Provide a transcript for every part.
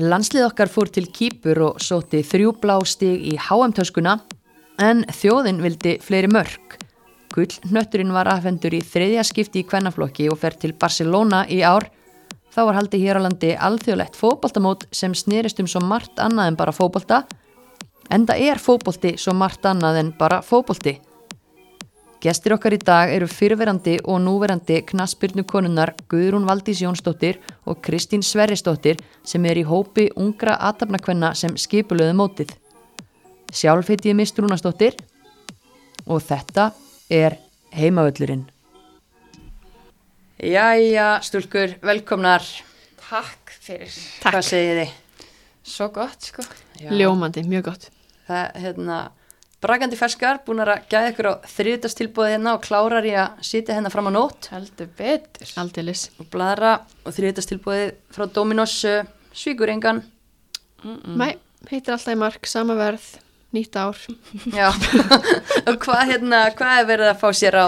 Landslið okkar fór til Kýpur og sóti þrjú blá stig í HM-töskuna en þjóðin vildi fleiri mörg. Gull hnötturinn var afhendur í þriðja skipti í kvennaflokki og fer til Barcelona í ár. Þá var haldið hér á landi alþjóðlegt fótboltamót sem snerist um svo margt annað en bara fótbolta. Enda er fótbolti svo margt annað en bara fótbolti. Gestir okkar í dag eru fyrverandi og núverandi knaspyrnu konunnar Guðrún Valdís Jónsdóttir og Kristín Sverrisdóttir sem er í hópi ungra aðtapnakvenna sem skipulöðu mótið. Sjálf heiti ég Mist Rúnastóttir og þetta er heimavöllurinn. Jæja, stúlkur, velkomnar. Takk fyrir. Hvað segir þið? Svo gott, sko. Já. Ljómandi, mjög gott. Það, hérna, brakandi ferskar, búin að gæða ykkur á þriðutastilbúið hérna og klárar í að sitja hérna fram á nótt Heldur betur. Aldeilis. og bladra og þriðutastilbúið frá Dominos uh, svíkur engan. Mæ, heitir alltaf í mark, sama verð, nýtt ár. Já, og hvað, hérna, hvað er verið að fá sér á,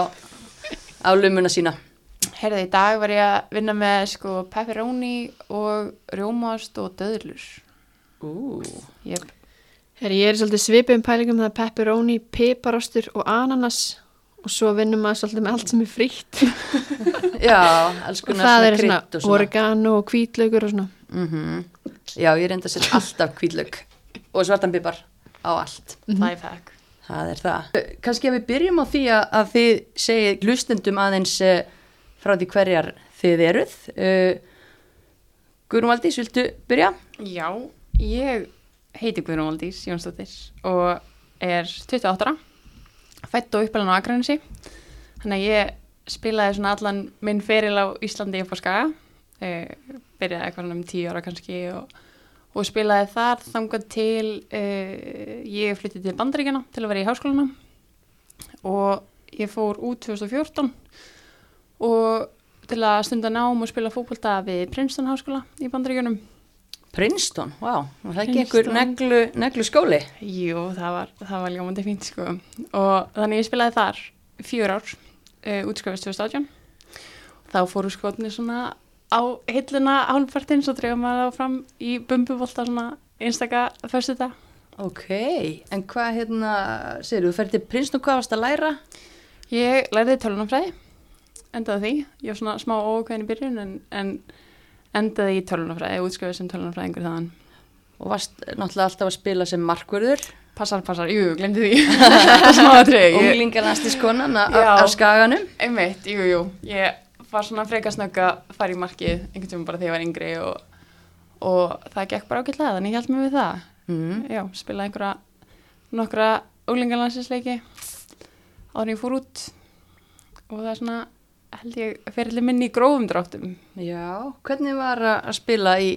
á lumuna sína? Herði, í dag var ég að vinna með, sko, pepperoni og rjómast og döðlur. Ú, Jep. Herri, ég er svolítið svipið um pælingum það er pepperoni, piparostur og ananas og svo vinnum maður svolítið með allt sem er frítt. já, alls Og konar það svona er svona krydd og svona. oregano og hvítlaugur og svona. Mm Já, ég reynda að setja alltaf kvíðlög og svartan pipar á allt. Lifehack. Það er það. Kanski að við byrjum á því að, að þið segið glustendum aðeins uh, frá því hverjar þið eruð. Uh, Guðrún Valdís, viltu byrja? Já, ég heiti Guðrún Valdís Jónsdóttir og er 28 ára, fætt og uppalinn á Akranesi. Þannig að ég spilaði svona allan minn feril á Íslandi upp á Skaga. Eh, byrjaði eitthvað um 10 ára kannski og, og spilaði þar þangað til eh, ég flyttið til Bandaríkjana til að vera í háskóluna og ég fór út 2014 og til að stunda nám og spila fótbolta við Princeton háskóla í Bandaríkjunum. Princeton, wow. það er ekki einhver neglu, neglu skóli. Jú, það var, það var ljómandi fínt sko og þannig ég spilaði þar fjör ár, uh, útskrifast 2018 þá fóru skotni svona á hilluna hálfpartinn svo drefum maður þá fram í bumbuvolta svona einstaka fyrstu dag Ok, en hvað hérna, segir þú, ferði til Princeton, hvað varst að læra? Ég lærði tölunafræði endaði því, ég var svona smá ókvæðin í byrjun en, en endaði í tölunafræði, útskrifast sem tölunafræðingur þaðan Og varst náttúrulega alltaf að spila sem markvörður, Passar, passar, jú, glemdi því smá atrið, ég, unglingarnastiskonan á, Já. á skaganum. Einmitt, jú, jú, ég var svona frekar snögg að fara í markið einhvern tíma bara þegar ég var yngri og, og það gekk bara ágætlega, þannig held mig við það. Mm. Já, spilaði einhverja nokkra ólingarlansinsleiki áður en ég fór út og það er svona, held ég, ferilli minni í grófum dráttum. Já, hvernig var að spila í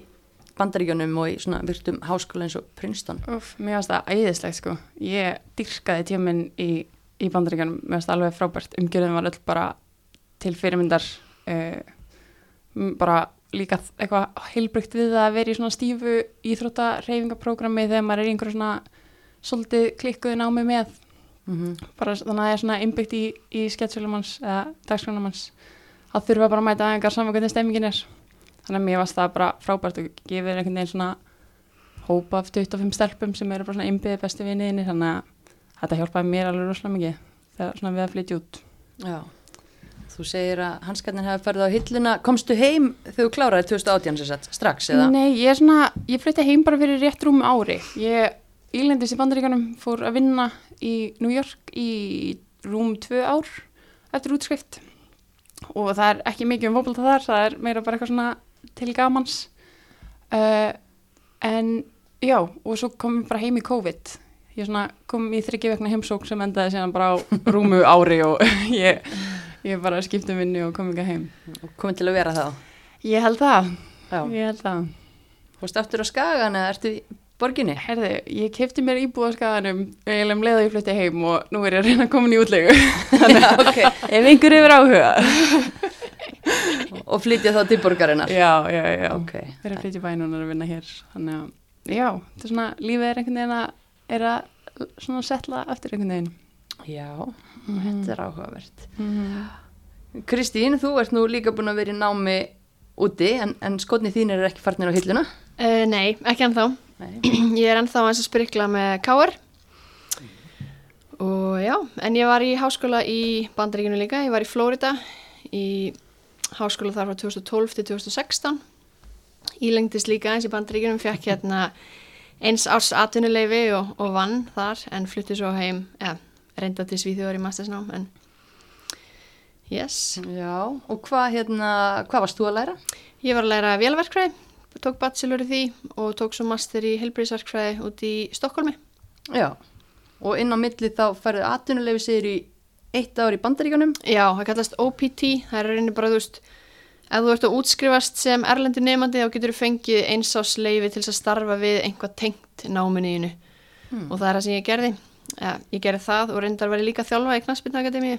bandaríkjunum og í svona virtum háskóla eins og Princeton? Úf, mér varst það æðislegt sko. Ég dyrkaði tíminn í, í bandaríkjanum, mér varst það alveg frábært. Umgjörðin var öll bara til fyrirmyndar, uh, bara líka eitthvað heilbrygt við að vera í svona stífu íþrótta reyfingaprógrami þegar maður er í einhverju svona svolítið klikkuði námi með. Mm Bara þannig að það er svona innbyggt í, í sketsfélum hans eða dagskránamanns að þurfa bara að mæta aðengar saman hvernig stemmingin er. Þannig að mér varst það bara frábært og gefið einhvern veginn svona hópa af 25 stelpum sem eru bara svona innbyggði bestu vinniðinni þannig að þetta hjálpaði mér alveg rosalega mikið þegar svona við að flytja út. Já, þú segir að hanskarnir hafa ferðið á hilluna. Komstu heim þegar þú kláraði 2018 sem sagt, strax eða? Nei, ég ég flytti heim bara fyrir rétt rúm ári. Ég ílendist í bandaríkanum, fór að vinna í New York í rúm tvö ár eftir útskrift og það er ekki mikið um fótbolta þar, það er meira bara eitthvað svona til gamans. Uh, en já, og svo kom ég bara heim í COVID. Ég svona kom í þryggja vekna heimsók sem endaði síðan bara á rúmu ári og ég, ég bara skipti um vinnu og kom ekki heim. Og komið til að vera þá? Ég held það, Já. ég held það. Fórstu aftur á skagan eða ertu borginni? Herði, ég kefti mér skaganum eiginlega um leið að ég flutti heim og nú er ég að reyna að koma í útlegu. Já, ok. Ef einhver yfir áhuga. Og flytja þá til borgarinnar? já, já, já. Ok. Við erum að flytja er að vinna hér. Þannig að, já, þetta er svona, lífið er einhvern veginn að, er að svona setla eftir einhvern veginn. Já, þetta er áhugavert. Mm. Kristín, þú ert nú líka búin að vera í námi úti en, en skotni þínir er ekki farnir á hilluna Uh, nei, ekki ennþá. Ég er ennþá eins að sprikla með káar. Og já, en ég var í háskóla í Bandaríkinu líka. Ég var í Flórida í háskóla þar frá 2012 til 2016. Ílengdist líka eins í Bandaríkinum, fekk hérna eins árs atvinnuleifi og, og vann þar en flutti svo heim, ja, reynda til Svíþjóðar í mastersnám en yes. Já, og hvað hérna, hvað varst þú að læra? Ég var að læra vélverkfræði, tók bachelor í því og tók svo master í heilbríðsverkfræði út í Stokkólmi. Já, og inn á milli þá færðu atvinnuleifi sér í eitt ár í bandaríkanum Já, það kallast OPT, það er reyni bara, þú veist, ef þú ert að útskrifast sem erlendur nefandi þá getur þú fengið eins ás leifi til að starfa við einhvað tengt náminniðinu Hmm. og það er það sem ég gerði. Ja, ég gerði það og reyndar ég líka þjálfa í Knaspinakademíu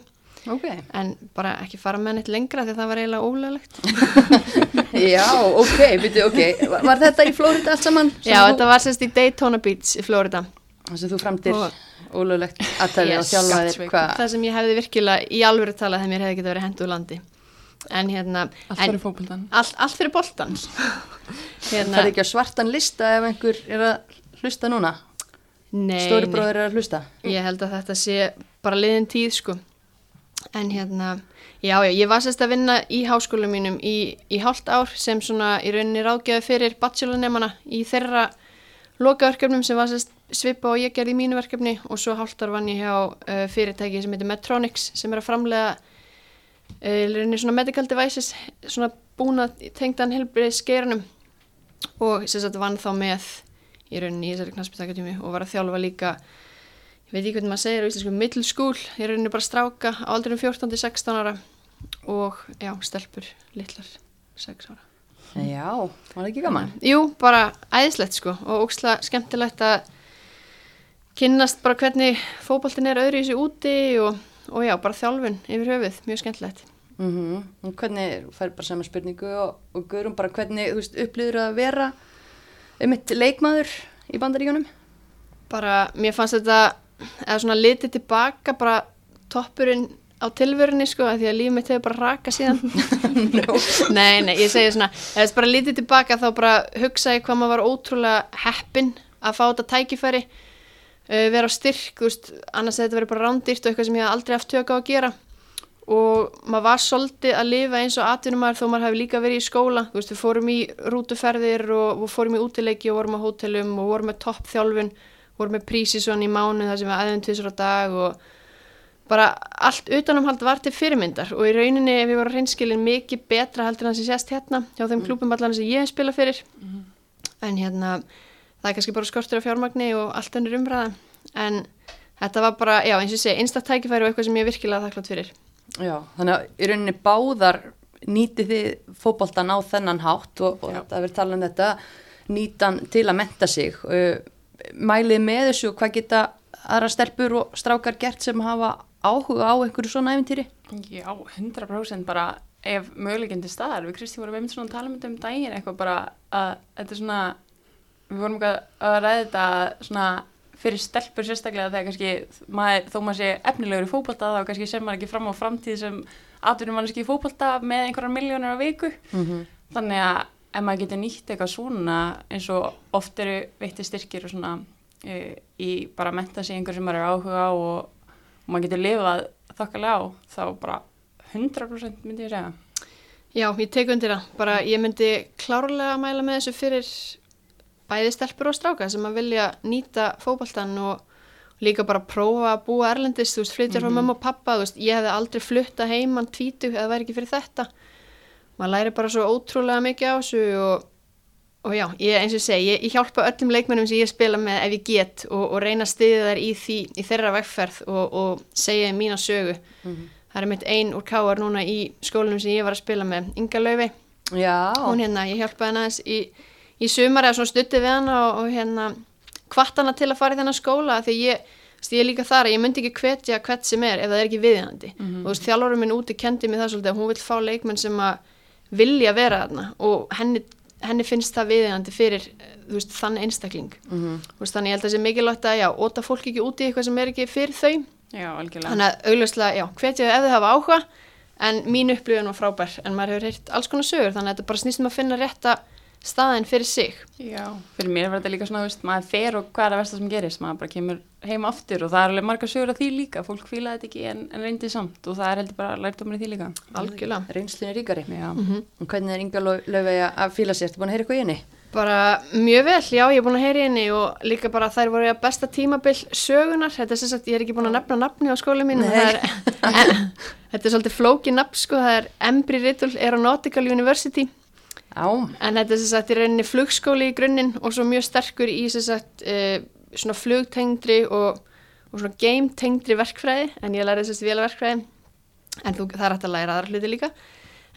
Ok, en bara ekki fara með neitt lengra því að það var eiginlega ólöglegt. já, ok, byrju, ok Var, var þetta í Flórida allt saman? Já, þetta var sérst í Daytona Beach í Florida. Það sem þú framdir Og- ólöglegt aðtæði Yes. og hvað Það sem ég hefði virkilega í alvöru talað þegar mér hefði getið verið hendur úr landi. En hérna, Allt fyrir fókbaltan. allt, allt fyrir boltan. Það er ekki á svartan lista ef einhver er að hlusta núna Nei, Stóri bróður er að hlusta Ég held að þetta sé bara liðin tíð sko. En hérna, já, já, ég var sérst að vinna í háskólu mínum í, í hálft ár sem svona í rauninni ráðgjafi fyrir bachelornemana í þeirra lokaverkefnum sem var sérst svipa og ég gerði í mínu verkefni. Og svo hálft ár vann ég hjá uh, fyrirtæki sem heitir Medtronics sem er að framlega uh, í rauninni svona medical devices, svona búna tengdan helbrið skerunum og sérst að vann þá með í rauninni í þessari knaspitakatími og var að þjálfa líka ég veit ekki hvernig maður segir á íslensku middle school, ég er rauninni bara stráka á aldrinum 14-16 ára og já, stelpur, litlar 6 ára. Já, var það ekki gaman? Jú, bara æðislegt sko og óksla skemmtilegt að kynnast bara hvernig fótboltin er öðru í sig úti og, og já, bara þjálfun yfir höfuð, mjög skemmtilegt. Mm Og hvernig, fær bara sama spurningu og, og Guðrún bara hvernig, þú veist, upplýður að vera um eitt leikmaður í bandaríkunum? Bara, mér fannst þetta, eða svona litið tilbaka, bara toppurinn á tilvörunni sko, af því að lífið mitt hefur bara raka síðan. Nei, nei, ég segi svona, ef þess bara lítið tilbaka þá bara hugsa ég hvað maður var ótrúlega heppin að fá þetta tækifæri, uh, vera á styrk, veist, annars þetta verið bara rándýrt og eitthvað sem ég aldrei haft tök á að gera. Og maður var svolítið að lifa eins og atvinnumæður þó maður hefði líka verið í skóla, þú veist, við fórum í rútuferðir og við fórum í útileiki og vorum á hótelum og vorum með toppþjálfun, vorum með prísisson í mánu þar sem við aðeins tvisar á dag og bara allt utanumhald var til fyrirmyndar og í rauninni ef ég var hreinskilin mikið betra heldur en það sem sést hérna hjá þeim klúpum allan sem ég hef spilað fyrir en hérna það er kannski bara skortur af fjármagni og allt önnur umræða. En þetta var bara, já eins og segi, einstaktt tækifæri og eitthvað sem ég virkilega þakklátt fyrir. Já, þannig að í rauninni báðar nýtið þið fótboltan á þennan hátt og, og þetta verið talað um þetta nýtan til að menta sig. Uh, mælið með þessu og hvað geta aðra stelpur og strákar gert sem hafa áhuga á einhverju svona æfintýri Já, 100% bara ef möguleginn til staðar. Við Kristi vorum einmitt svona að tala um þetta um daginn eitthvað bara að þetta er svona, við vorum eitthvað að ræða þetta svona fyrir stelpur sérstaklega þegar kannski maður, þó maður sé efnilegur í fótbolta þá kannski sem maður ekki fram á framtíð sem atvinnum mannski í fótbolta með einhverjar miljónir á viku. mm Þannig að ef maður getur nýtt eitthvað svona eins og oft eru veitti styrkir og svona e, í bara að menta sig einhver sem maður er áhuga á og, og maður getur lifað þokkalega á þá bara 100% myndi ég segja. Já, ég tek undir það, bara ég myndi klárlega mæla með þessu fyrir bæði stelpur og stráka sem að vilja nýta fótboltan og líka bara prófa að búa erlendist, þú veist, flytja frá mamma og pappa, þú veist, ég hefði aldrei flutta heimann tvítu eða væri ekki fyrir þetta. Maður læri bara svo ótrúlega mikið á þessu og, og já, ég, eins og segi, ég, ég hjálpa öllum leikmennum sem ég spila með ef ég get og, og reyna að stiðja þær í, því, í þeirra vegferð og, og segja þeim mína sögu. Það er mitt ein úr káar núna í skólanum sem ég var að spila með, Inga Laufi Já, hún hérna, ég hjálpaði henni aðeins í, í sumar eða svona stutti við hana og, og hérna hvart hana til að fara í þennan skóla því ég, veist, ég er líka þar að ég myndi ekki hvetja hvert sem er ef það er ekki viðhandi og þú veist, þjálfurum minn úti kendi mig það svolítið að hún vil fá leikmenn sem að vilja vera þarna og henni, henni finnst það viðhandi fyrir veist, þann einstakling. Mhm. þú veist, þannig ég held að það sé mikilvægt að já, óta fólk ekki úti í eitthvað sem er ekki fyrir þau. Já, þannig að augljóslega, já, hvetja þau ef þau hafa áhuga en mín upplifun var frábær en maður hefur heyrt alls konar sögur þannig að þetta bara snýst um að finna rétta staðin fyrir sig. Já, fyrir mér var þetta líka svona, veist, maður fer og hvað er það versta sem gerist, maður bara kemur heim aftur og það er alveg marga sögur af því líka, fólk fílaði þetta ekki en, en reyndi samt og það er heldur bara lærdóminn í því líka. algjörlega. Reynslun er ríkari. Já, og hvernig er Inga Laufey að fíla sér, ertu búin að heyra eitthvað í henni? Bara mjög vel, já, ég er búin að heyra í henni og líka bara þær voru að besta tímabil sögunar, þetta er sem sagt, ég er ekki búin að nefna nafni á skóla mín, er, en, þetta er svolítið flóki nafn, sko, það er Embry Riddle Aeronautical University, Já, en þetta er sem sagt í rauninni flugskóli í grunninn og svo mjög sterkur í sem sagt uh, svona flugtengdri og, og svona game-tengdri verkfræði, en ég lærði sem sagt vélaverkfræði, en þú, það er hægt að læra aðra hluti líka,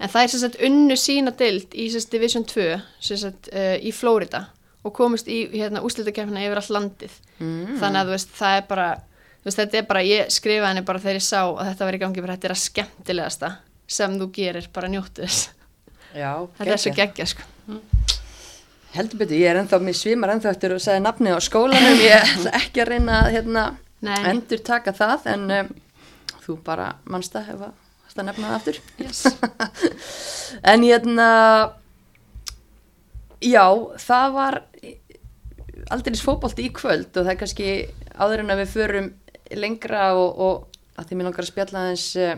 en það er sem sagt unnu sína dild í sem sagt Division 2 sem sagt uh, í Florida og komist í hérna úslitakefna yfir all landið. Mm. þannig að þú veist það er bara veist þetta er bara, ég skrifaði henni bara þegar ég sá að þetta var í gangi bara þetta er að skemmtilegasta sem þú gerir, bara njóttu þess já þetta er svo geggja sko. Heldur betur, ég er ennþá, mér svimar ennþá eftir og sagði nafni á skólanum, ég ætla ekki að reyna að hérna, endur taka það, en um, þú bara mannst það ef að nefna það aftur. yes. En hérna, já, það var aldrei fótbolti í kvöld og það er kannski áður en að við förum lengra og, og að því mér langar að spjalla aðeins uh,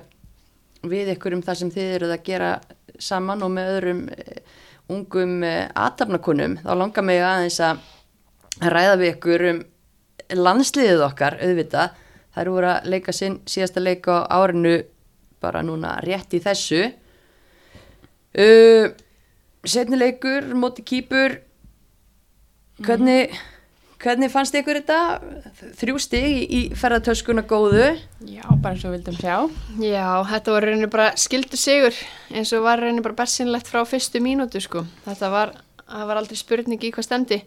við ykkur um það sem þið eruð að gera saman og með öðrum uh, ungum uh, aðtapnakunum, þá langar mig aðeins að ræða við ykkur um landsliðið okkar, auðvitað, þær voru að leika sinn síðasta leika á árinu bara núna rétt í þessu. Uh, setni leikur móti kýpur. Hvernig hvernig fannst ykkur þetta? Þrjú stig í, í ferðartöskuna góðu. Já, bara eins og við vildum sjá. já, þetta var rauninni bara skildu sigur eins og var rauninni bara bersinlegt frá fyrstu mínútu sko. Þetta var, það var aldrei spurning í hvað stemdi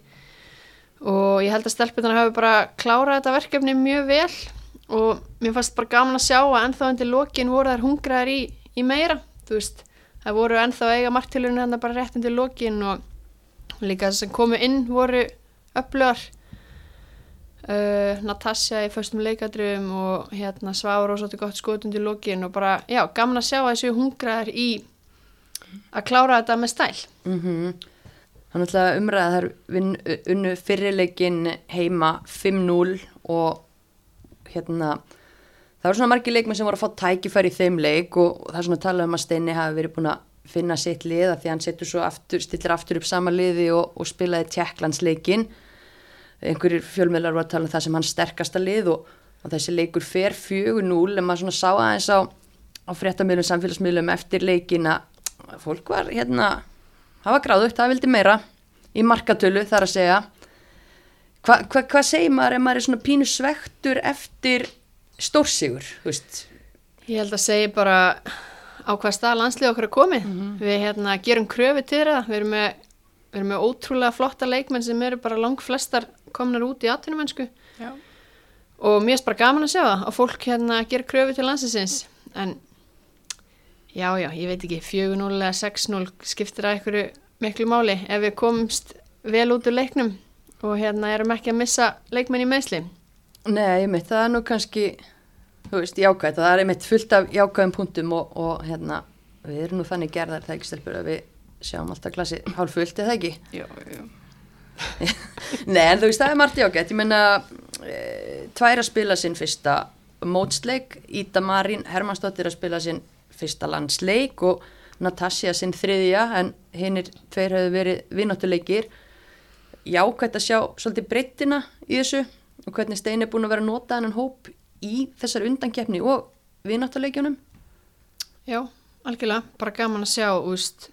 og ég held að stelpunar hafi bara klárað þetta verkefni mjög vel. Og mér fannst bara gaman að sjá að ennþá undir lokin voru þær hungraðar í, í meira þú veist, það voru ennþá að eiga marktilurinn hérna bara rétt undir lokin og líka þess sem komu inn voru öflugar uh, Natasja í föstum leikadröfum og hérna Svavar og svolítið gott skot undir lokin og bara, já, gaman að sjá að þessu hungraðar í að klára þetta með stæl. Mm Þannig að umræða þær unnu fyrirleikin heima 5-0 og hérna það voru svona margir leikmenn sem voru að fá tækifæri í þeim leik og það er svona að tala um að Steini hafi verið búin að finna sitt liða því að hann setur svo aftur, stillir aftur upp sama liði og, og spilaði tjekklandsleikin einhverjir fjölmiðlar voru að tala um það sem hann sterkasta lið og, og þessi leikur fer 4-0 en maður svona sá aðeins á, á fréttamiðlum, samfélagsmiðlum eftir leikin að fólk var hérna það var gráðugt, það vildi meira í markatölu þar að segja Hva, hva, hvað segir maður ef maður er svona pínu svektur eftir stórsigur, þú veist Ég held að segja bara á hvað stað landslið okkar er komið. Við hérna, gerum kröfu til það. Við erum, með, við erum með ótrúlega flotta leikmenn sem eru bara lang flestar komnar út í atvinnumennsku. Já. Og mér er bara gaman að sjá það að fólk hérna gerir kröfu til landsliðsins. En já, já, ég veit ekki, 4-0 eða 6-0 skiptir að einhverju miklu máli ef við komumst vel út úr leiknum og hérna erum ekki að missa leikmenn í meðsli. Nei, ég mitt, það er nú kannski þú veist, jákvæmt, það er einmitt fullt af jákvæðum punktum og, og hérna við erum nú þannig gerðar það ekki stelpur að við sjáum alltaf klassi hálf fullt eða ekki Jú, jú. Nei, en þú veist, það er margt jákvæmt ég menna, e, tvær að spila sinn fyrsta mótsleik Ída Marín Hermannsdóttir að spila sinn fyrsta landsleik og Natasja sinn þriðja en hinnir tveir hefur verið vinnáttuleikir jákvæmt að sjá svolítið breyttina í þessu og hvernig Stein er búin að vera að nota hennan hóp í þessar undankeppni og vinnáttuleikjunum Já, algjörlega, bara gaman að sjá úst,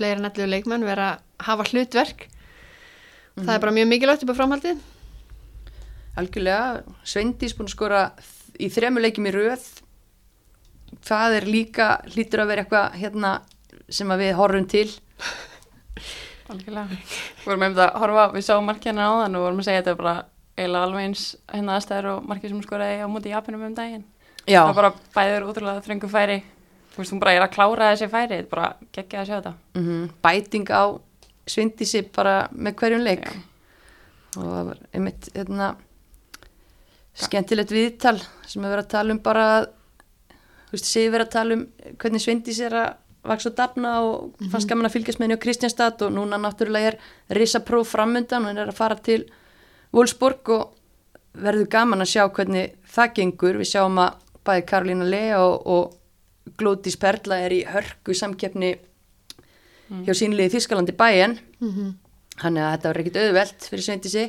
en allir leikmenn vera að hafa hlutverk það er bara mjög mikilvægt upp á framhaldið algjörlega, Sveindís búin að skora í þremu leikjum í röð það er líka hlýtur að vera eitthvað hérna sem að við horfum til Algjörlega. Við vorum einmitt að horfa, við sáum markina á þann og vorum að segja þetta er bara eiginlega alveg eins hérna aðstæður og markið sem skoraði á móti Japanum um daginn. Já, Það bara bæður útrúlega þröngu færi. Þú veist, hún bara er að klára þessi færi, þetta er bara geggja að sjá þetta. mm bæting á Sveindísi bara með hverjum leik Já. og það var einmitt hérna skemmtilegt viðtal sem er verið að tala um bara þú veist, séu verið að tala um hvernig Sveindís er að vaks og dafna og fannst gaman að fylgjast með henni á Kristjánstad og núna náttúrulega er risapróf framundan og henni er að fara til Wolfsburg og verður gaman að sjá hvernig það gengur. Við sjáum að bæði Karolína Lea og, og Glótis Perla er í hörku samkeppni hjá sínliði Þískalandi bæjan. Þannig að þetta var ekkit auðvelt fyrir Sveindísi.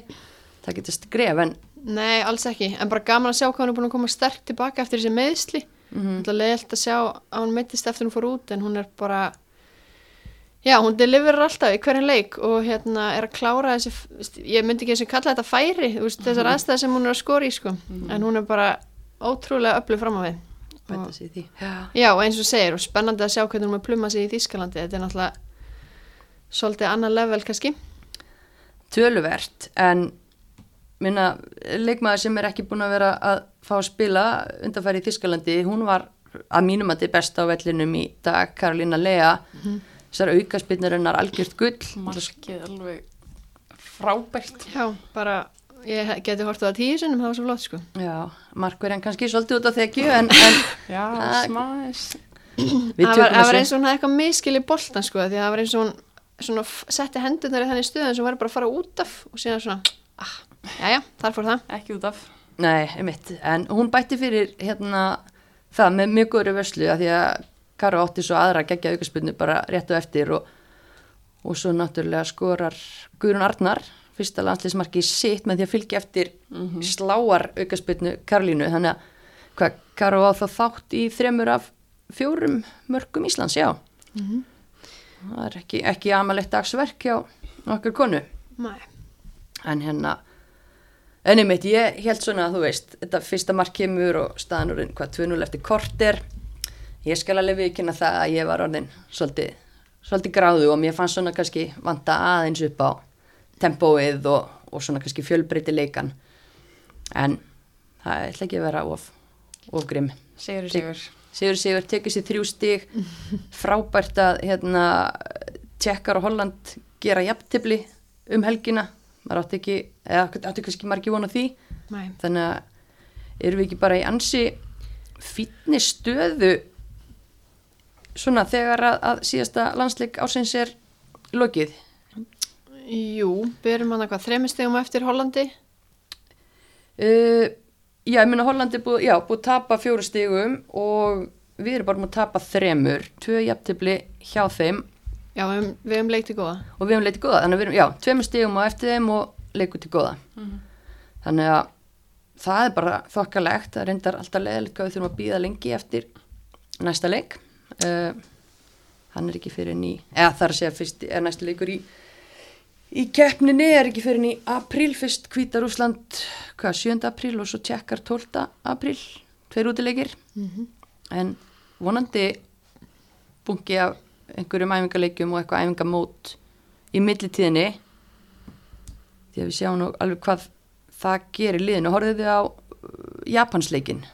Það getur skref en Nei, alls ekki, en bara gaman að sjá hvað hann er búin að koma sterk tilbaka eftir þessi meðsli mm -hmm. Það er leiðilt að sjá að hún meittist eftir hún fór út en hún er bara Já, hún deliverir alltaf í hverjum leik og hérna er að klára þessi, ég myndi ekki eins og kalla þetta færi, veist, þessar aðstæði sem hún er að skora í, sko, en hún er bara ótrúlega öflug fram á við. sig í því. Já. Eins og segir, og spennandi að sjá hvernig hún er að pluma sig í Þískalandi, þetta er náttúrulega svolítið annar level kannski. töluvert en minna leikmaður sem er ekki búin að vera að fá að spila undanfæri í Þískalandi hún var að mínum að þetta er best á vellinum í dag Karolína Lea þessar aukaspinnarinnar algjört gull Markið alveg frábært. Já, bara, ég geti hort á það tíu sinnum, það var svo flott, sko. já, markverjan kannski svolítið út á þekju en, en Já, Það- smáðis. við það var, tökum það var eins og hún hefði eitthvað miskil í boltan, sko, því að það var eins og hún svona setti hendurnar í þannig stöðum sem var bara að fara út af og síðan svona, ah, já, já, þar fór það. Ekki út af. Nei, einmitt, en hún bætti fyrir hérna það með mjög góðri vörslu að því að Karo átti svo aðra geggja aukaspinnu bara rétt og eftir og, og svo náttúrulega skorar Guðrún Arnar, fyrsta landsliðsmarki sitt með því að fylgja eftir sláar aukaspinnu Karolínu. Þannig að hvað, Karo á þá þátt í þremur af fjórum mörgum Íslands, já það er ekki, ekki amalegt dagsverk hjá okkur konu Nei. en hérna en einmitt, ég held svona, þú veist þetta fyrsta mark kemur og staðan orðin hvað 2-0 eftir korter ég skal alveg viðkynna það að ég var orðin svolítið, svolítið gráðu og mér fannst svona kannski vanta aðeins upp á tempóið og, og svona kannski fjölbreyti leikan en það ætla ekki að vera of, of grimm Sigur, sigur. Sigur Sigur tekur sér þrjú stig frábært að hérna, tjekkar og Holland gera jafntibli um helgina maður átti ekki, eða átti kannski margir vona því Nei. þannig að erum við ekki bara í ansi fínni stöðu svona þegar að, að síðasta landsleik ásins er lokið Jú, byrjum hann eitthvað þremistegum eftir Hollandi. uh, já, ég meina Holland er búið, já, búið að tapa fjóru stigum og við erum bara búið að tapa þremur, tvö jafntibli hjá þeim. Já, við, hefum leikt í góða. og við hefum leitið góða. Þannig að við erum, já, tveimur stígum á eftir þeim og leikum til góða. Þannig að það er bara þokkalegt, það reyndar alltaf leðilegt hvað við þurfum að býða lengi eftir næsta leik. Uh, hann er ekki fyrir ný eða það er að fyrst er næsta leikur í í keppninni er ekki fyrir ný apríl, fyrst hvítar Úsland hvað, 7. apríl og svo tjekkar 12. apríl, tveir útileikir en vonandi bungi af einhverjum æfingaleikjum og eitthvað æfingamót í millitíðinni því að við sjáum nú alveg hvað það gerir liðinu. Horfðu þið á uh, Japansleikin,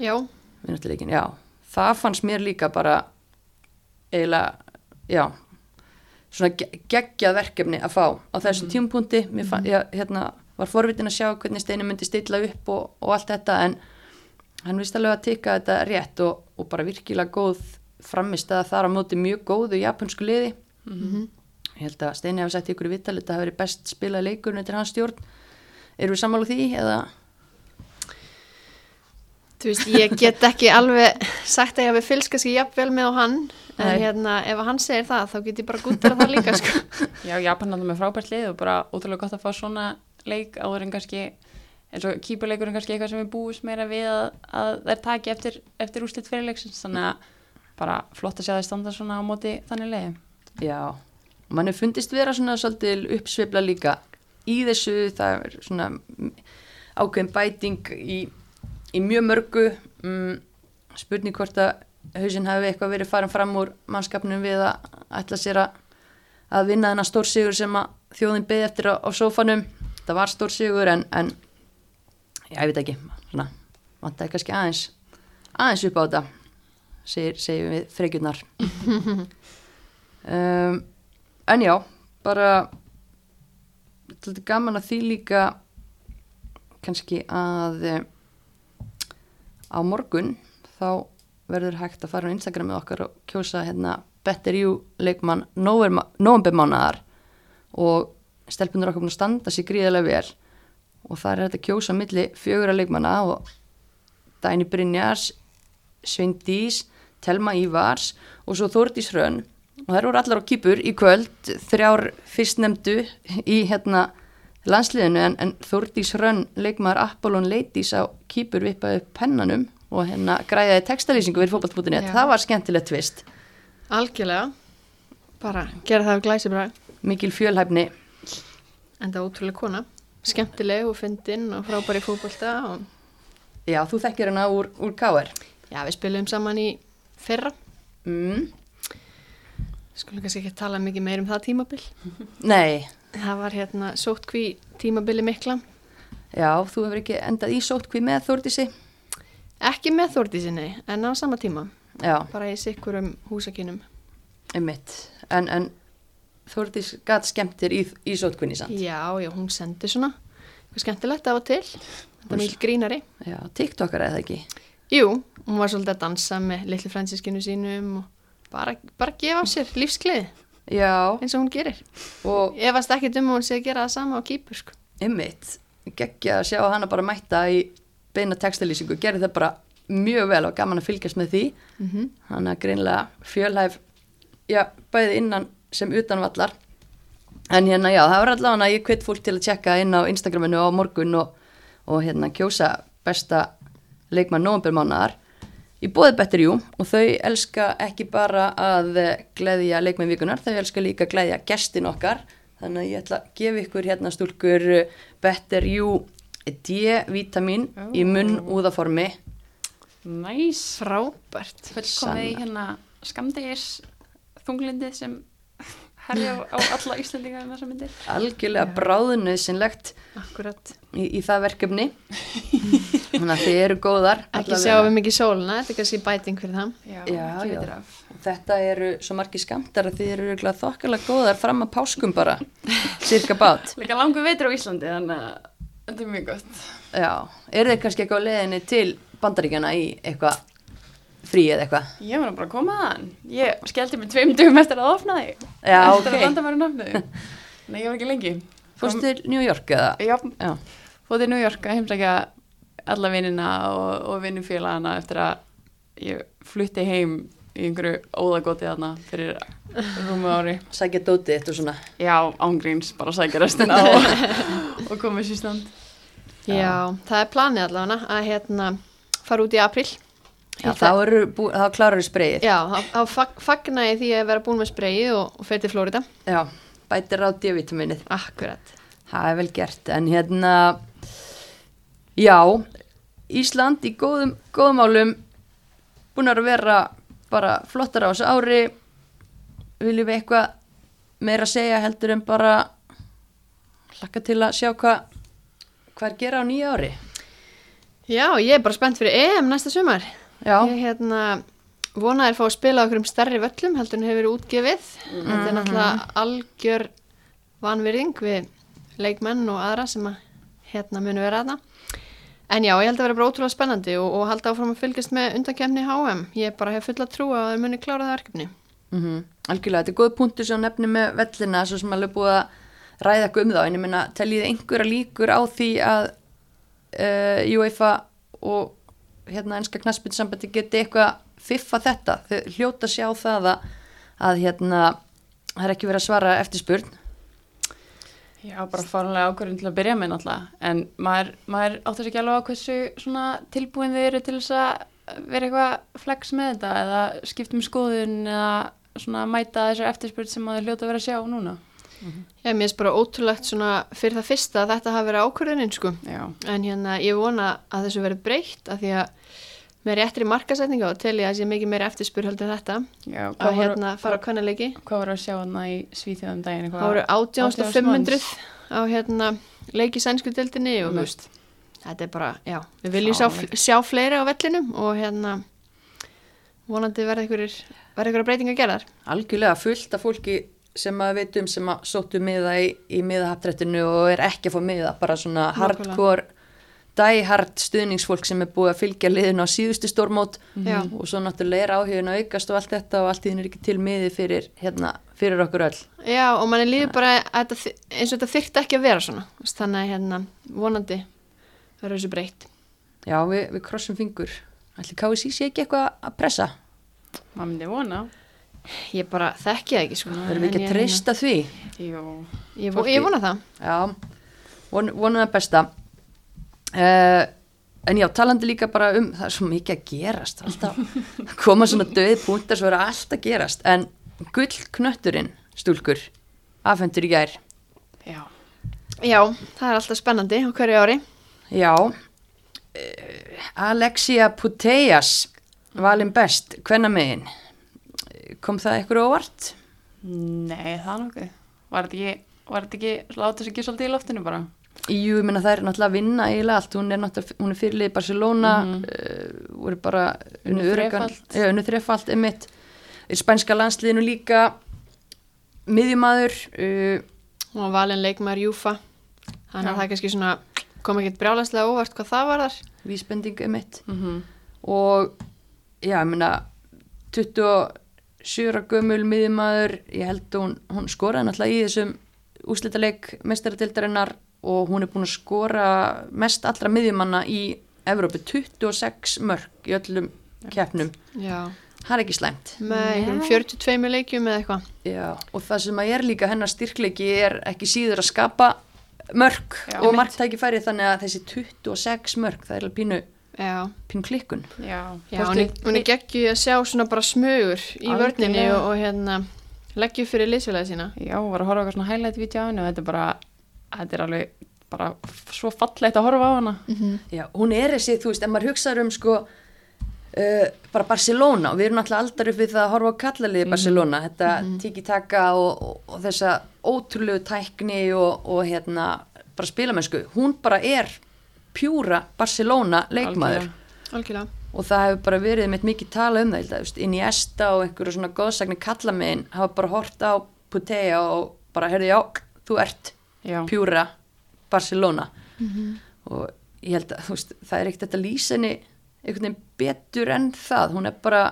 Já, vinnáttuleikin, já. Það fannst mér líka bara eiginlega, já, svona ge- geggjað verkefni að fá á þessum tímapunkti. Mér fann, ég, hérna, var forvitin að sjá hvernig Steini myndi stilla upp og, og allt þetta en hann vist alveg að tikka þetta rétt og, og bara virkilega góð framist að þar á móti mjög góðu japansku liði. Ég held að Steini hafi sagt í ykkur í vittal þetta hafi verið best spilað leikurinn eftir hans stjórn. Eru við sammála því eða? þú veist, ég get ekki alveg sagt að ég hafi fylgst kannski jafnvel með á hann, en Nei. hérna, ef hann segir það, þá get ég bara gútið það líka, sko. Já, Japan náttúrulega með frábært lið og bara ótrúlega gott að fá svona leik áður en kannski eins og kýpuleikurinn kannski eitthvað sem við búist meira við að, að þær taki eftir, eftir úrslit fyrirleiksins þannig að bara flott að sjá þeir standa svona á móti þannig leiði. Já, mann er fundist vera svona svolítið uppsveifla líka í þessu, það er svona ákveðin bæting í, í mjög mörgu um, spurning hvort að hausinn hafi eitthvað verið farin fram úr mannskapnum við að ætla sér að, að vinna þennan stórsigur sem að þjóðin beði eftir á, á sófanum. Það var stórsigur en, en já, ég veit ekki svona, vantaði kannski aðeins aðeins upp á þetta segir, segir við frekjurnar. Um, en já bara gaman að því líka kannski að eh, á morgun þá verður hægt að fara á Instagramið okkar og kjósa hérna Better You leikmann novembermánaðar og stelpunur búin að standa sér gríðarlega vel. Og það er þetta að kjósa milli fjögur að leikmanna og Dæni Brynjars, Sveindís, Telma Ívars og svo Þórdís Hrönn. Og þær voru allar á kýpur í kvöld þrjár fyrstnemdu í hérna landsliðinu en, en Þórdís Hrönn leikmaður Apollon Ladies á kýpur vippaði upp pennanum og hérna græðaði textalýsingu við fókbaltbútinni Já. það var skemmtilegt tvist Algjörlega, bara gera það af glæsi bara, mikil fjölhæfni. En það er ótrúlega kona, skemmtileg og fyndin og frábæri fótbolta og já, þú þekkir hana úr, úr K.R. já, við spilum saman í fyrra, Mm. skulum kannski ekki tala mikið meir um það tímabil. nei, Það var hérna sótkví tímabili mikla, já, þú hefur ekki endað í sótkví með Þórdísi ekki með Þórdísinni en á sama tíma, já, bara í sikkurum húsakinum. einmitt. En, en Þórdís gat skemmtir í, í sótkvinni samt? Já, já, hún sendi svona, eitthvað skemmtilegt af og til, þetta er mikil grínari. já, TikTokar eða ekki? Jú, hún var svolítið að dansa með litlu fransískinu sínum og bara, bara gefa sér lífskleið já, eins og hún gerir. og varst ekki dum að hún sé að gera það sama á kýpur, sko. einmitt. Geggja að sjá hana bara mætta í beina textalýsingu, gerði það bara mjög vel og gaman að fylgjast með því. Mm -hmm. hann er greinlega fjölhæf já, bæði innan sem utanvallar en hérna já, það var allavega ég kveit fólk til að tjekka inn á Instagraminu á morgun og, og hérna kjósa besta leikmann novembermánaðar í bóði betur jú og þau elska ekki bara að eh, gleðja leikmenn vikunar, þau elska líka að gleðja gestin okkar, þannig að ég ætla að gefa ykkur hérna stúlkur better D-vitamin í munn úðaformi Næs. Frábært. Fullkomið í hérna skamdegis þunglindið sem herja á, á alla Íslandinga um þessa myndir. algjörlega bráðunöðsynlegt Akkurat. í, í það verkefni þannig að þið eru góðar Ekki sjáum við mikið sóluna, þetta er kannski bæting fyrir það. Já, Já, já. þetta eru svo margir skamtar að þið eru þokkalega góðar fram að páskum bara cirka bát Líka langu veitur á Íslandi, þannig að þetta er mjög gott. já, eru þið kannski eitthvað á leiðinni til bandaríkjana í eitthvað frí eða eitthvað Ég var bara að koma að hann. Ég skellti mig tveim dugum eftir að opna því. Já, eftir ok. að landa mér í nafnu. Nei, ég var ekki lengi. fórst til New York eða Já, já, fóð til New York að heimsækja alla vinnina og, og vinnufélagana eftir að ég flutti heim í einhverju óðagóti þarna fyrir rúmu ári. sækja dótið eitt og svona Já, ángríns, bara sækja restina og, og komið sér stand. Já, það er planið allavega að hérna fara út í april. já, þá eru bú, þá klárar þið spreyið Já, þá- fag, fagna ég því að vera búin með spreyið og, og fer til Flórida. já, bætir á D-vitaminið Akkurat. Það er vel gert, en hérna, já, Ísland í góðum, góðum álum, búin að vera bara flottar á þessu ári, viljum við eitthvað meira að segja heldur en bara hlakka til að sjá hvað hvað er gera á nýja ári. Já, ég er bara spennt fyrir EM næsta sumar. Já, Ég hérna vonaði að fá að spila okkur um stærri völlum heldur en hefur verið útgefið. Þetta er náttúrulega algjör vanvirðing við leikmenn og aðra sem að hérna munu vera aðna. En já, ég held að vera bara ótrúlega spennandi og, og halda áfram að fylgjast með undankemni HM. Ég bara hef fulla trú að það muni klára það verkefni. mm algjörlega, þetta er góð punktur sem nefni með vellina, svo sem alveg búið að ræða eitthvað um þá, en ég meina, teljið einhverja líkur á því að uh, UEFA og hérna ennska knaspinnsambandi geti eitthvað fiffa þetta, þau hljóta sjá það að, að hérna það er ekki verið að svara eftirspurn. Já, bara faranlega ákvörðin til að byrja með náttúrulega, en maður, maður áttur ekki alveg á hversu svona tilbúin þið eru til þess að vera eitthvað flex með þetta eða skipta um skoðun eða svona mæta þessar eftirspurn sem maður hljóta að vera að sjá núna. Já, mér finnst bara ótrúlegt svona fyrir það fyrsta að þetta hafi verið ákvörðunin sko. Já, En hérna, ég vona að þessu verið breytt af því að með réttri markasetninga og tel ég að sé mikið meira eftirspur heldur þetta já, að hvað voru, hérna fara á kvennaleiki. hvað voru að sjá hana í Svíþjóðum daginn? Það voru 18.500 á hérna leiki sænsku deildinni og þú veist, þetta er bara, já, við viljum sjá, Fáránlegt. sjá fleiri á vellinum og hérna vonandi verða einhverjir verða einhverja breytingar gerðar. algjörlega fullt af fólki sem að veitum sem að sóttu miða í, í miðahaptrættinu og er ekki að fá miða, bara svona hardcore die-hard stuðningsfólk sem er búið að fylgja liðinu á síðustu stórmót Já. og svo náttúrulega er áhugin að aukast og allt þetta og allt í þinn er ekki til miði fyrir, hérna, fyrir okkur öll. Já, og manni líður bara að eins og þetta þyrfti ekki að vera svona. Þannig að hérna, vonandi verður þessu breytt. Já, við, við krossum fingur. Ætli KSI sé ekki eitthvað að pressa? maður myndi vona Ég bara þekki það ekki, sko. Við ekki En að treysta því? Jú, Ég, vo- ég vona það. Já, von, vonum það besta. Uh, en já, talandi líka bara um, það er svo mikið að gerast, alltaf koma svona döði púntar svo er allt að gerast. En gullknötturinn, stúlkur, afhendur í gær. já, Já, það er alltaf spennandi á hverju ári. Já, uh, Alexia Puteas, valin best, hvenna megin? Kom það ykkur óvart? nei það er nokkuð var þetta ekki, var þetta ekki látið sér ekki svolítið í loftinu bara Jú, ég minna það er náttúrulega að vinna eiginlega allt, hún er náttúrulega, hún er fyrirlið í Barcelona, mm voru bara unnu þrefalt, einmitt, í spænska landsliðinu líka, miðjumadur, uh, Hún var valin leikmaður Júfa. Þannig að það er kannski svona, kom ekkert brjálæslega óvart hvað það var þar. vísbending einmitt, mm -hmm. og já, ég minna, 27 ára gömul miðjumadur, ég held að hún, hún skoraði náttúrulega í þessum úslitaleik mestaratildarinnar og hún er búin að skora mest allra miðjumanna í Evrópu, 26 mörg í öllum keppnum. Já. Það er ekki slæmt. Með einhverjum 42 leikjum eða eitthvað. Já, og það sem að er líka hennar styrkleiki er ekki síður að skapa mörg Já. og Einmitt. marktæki færi þannig að þessi 26 mörg, það er alveg pínu, Pínu klikkun. já, Já, hún er, hún er geggju að sjá svona bara smugur í Algjörlega. vörninni og, og hérna leggju fyrir liðsfélagi sína. já, var að horfa á eitthvað svona highlight-vídeó á henni og þetta er bara þetta er alveg bara svo fallegt að horfa á hana. Já, hún er þessi, þú veist, ef maður hugsaður um sko uh, bara Barcelona og við erum alltaf aldar upp við það að horfa á kallaliði Barcelona, þetta tiki-taka og, og, og þessa ótrúlegu tækni og, og hérna bara spilamennsku, hún bara er pjúra Barcelona leikmaður. Algjörlega. Algjörlega. og það hefur bara verið með mikið tala um það veist, inn í esta og einhverju svona góðsagni kallamegin hafa bara hort á Putea og bara heyrði já, þú ert já, pjúra Barcelona. Og ég held að veist, það er ekkert lýsa henni einhvern veginn betur en það. Hún er bara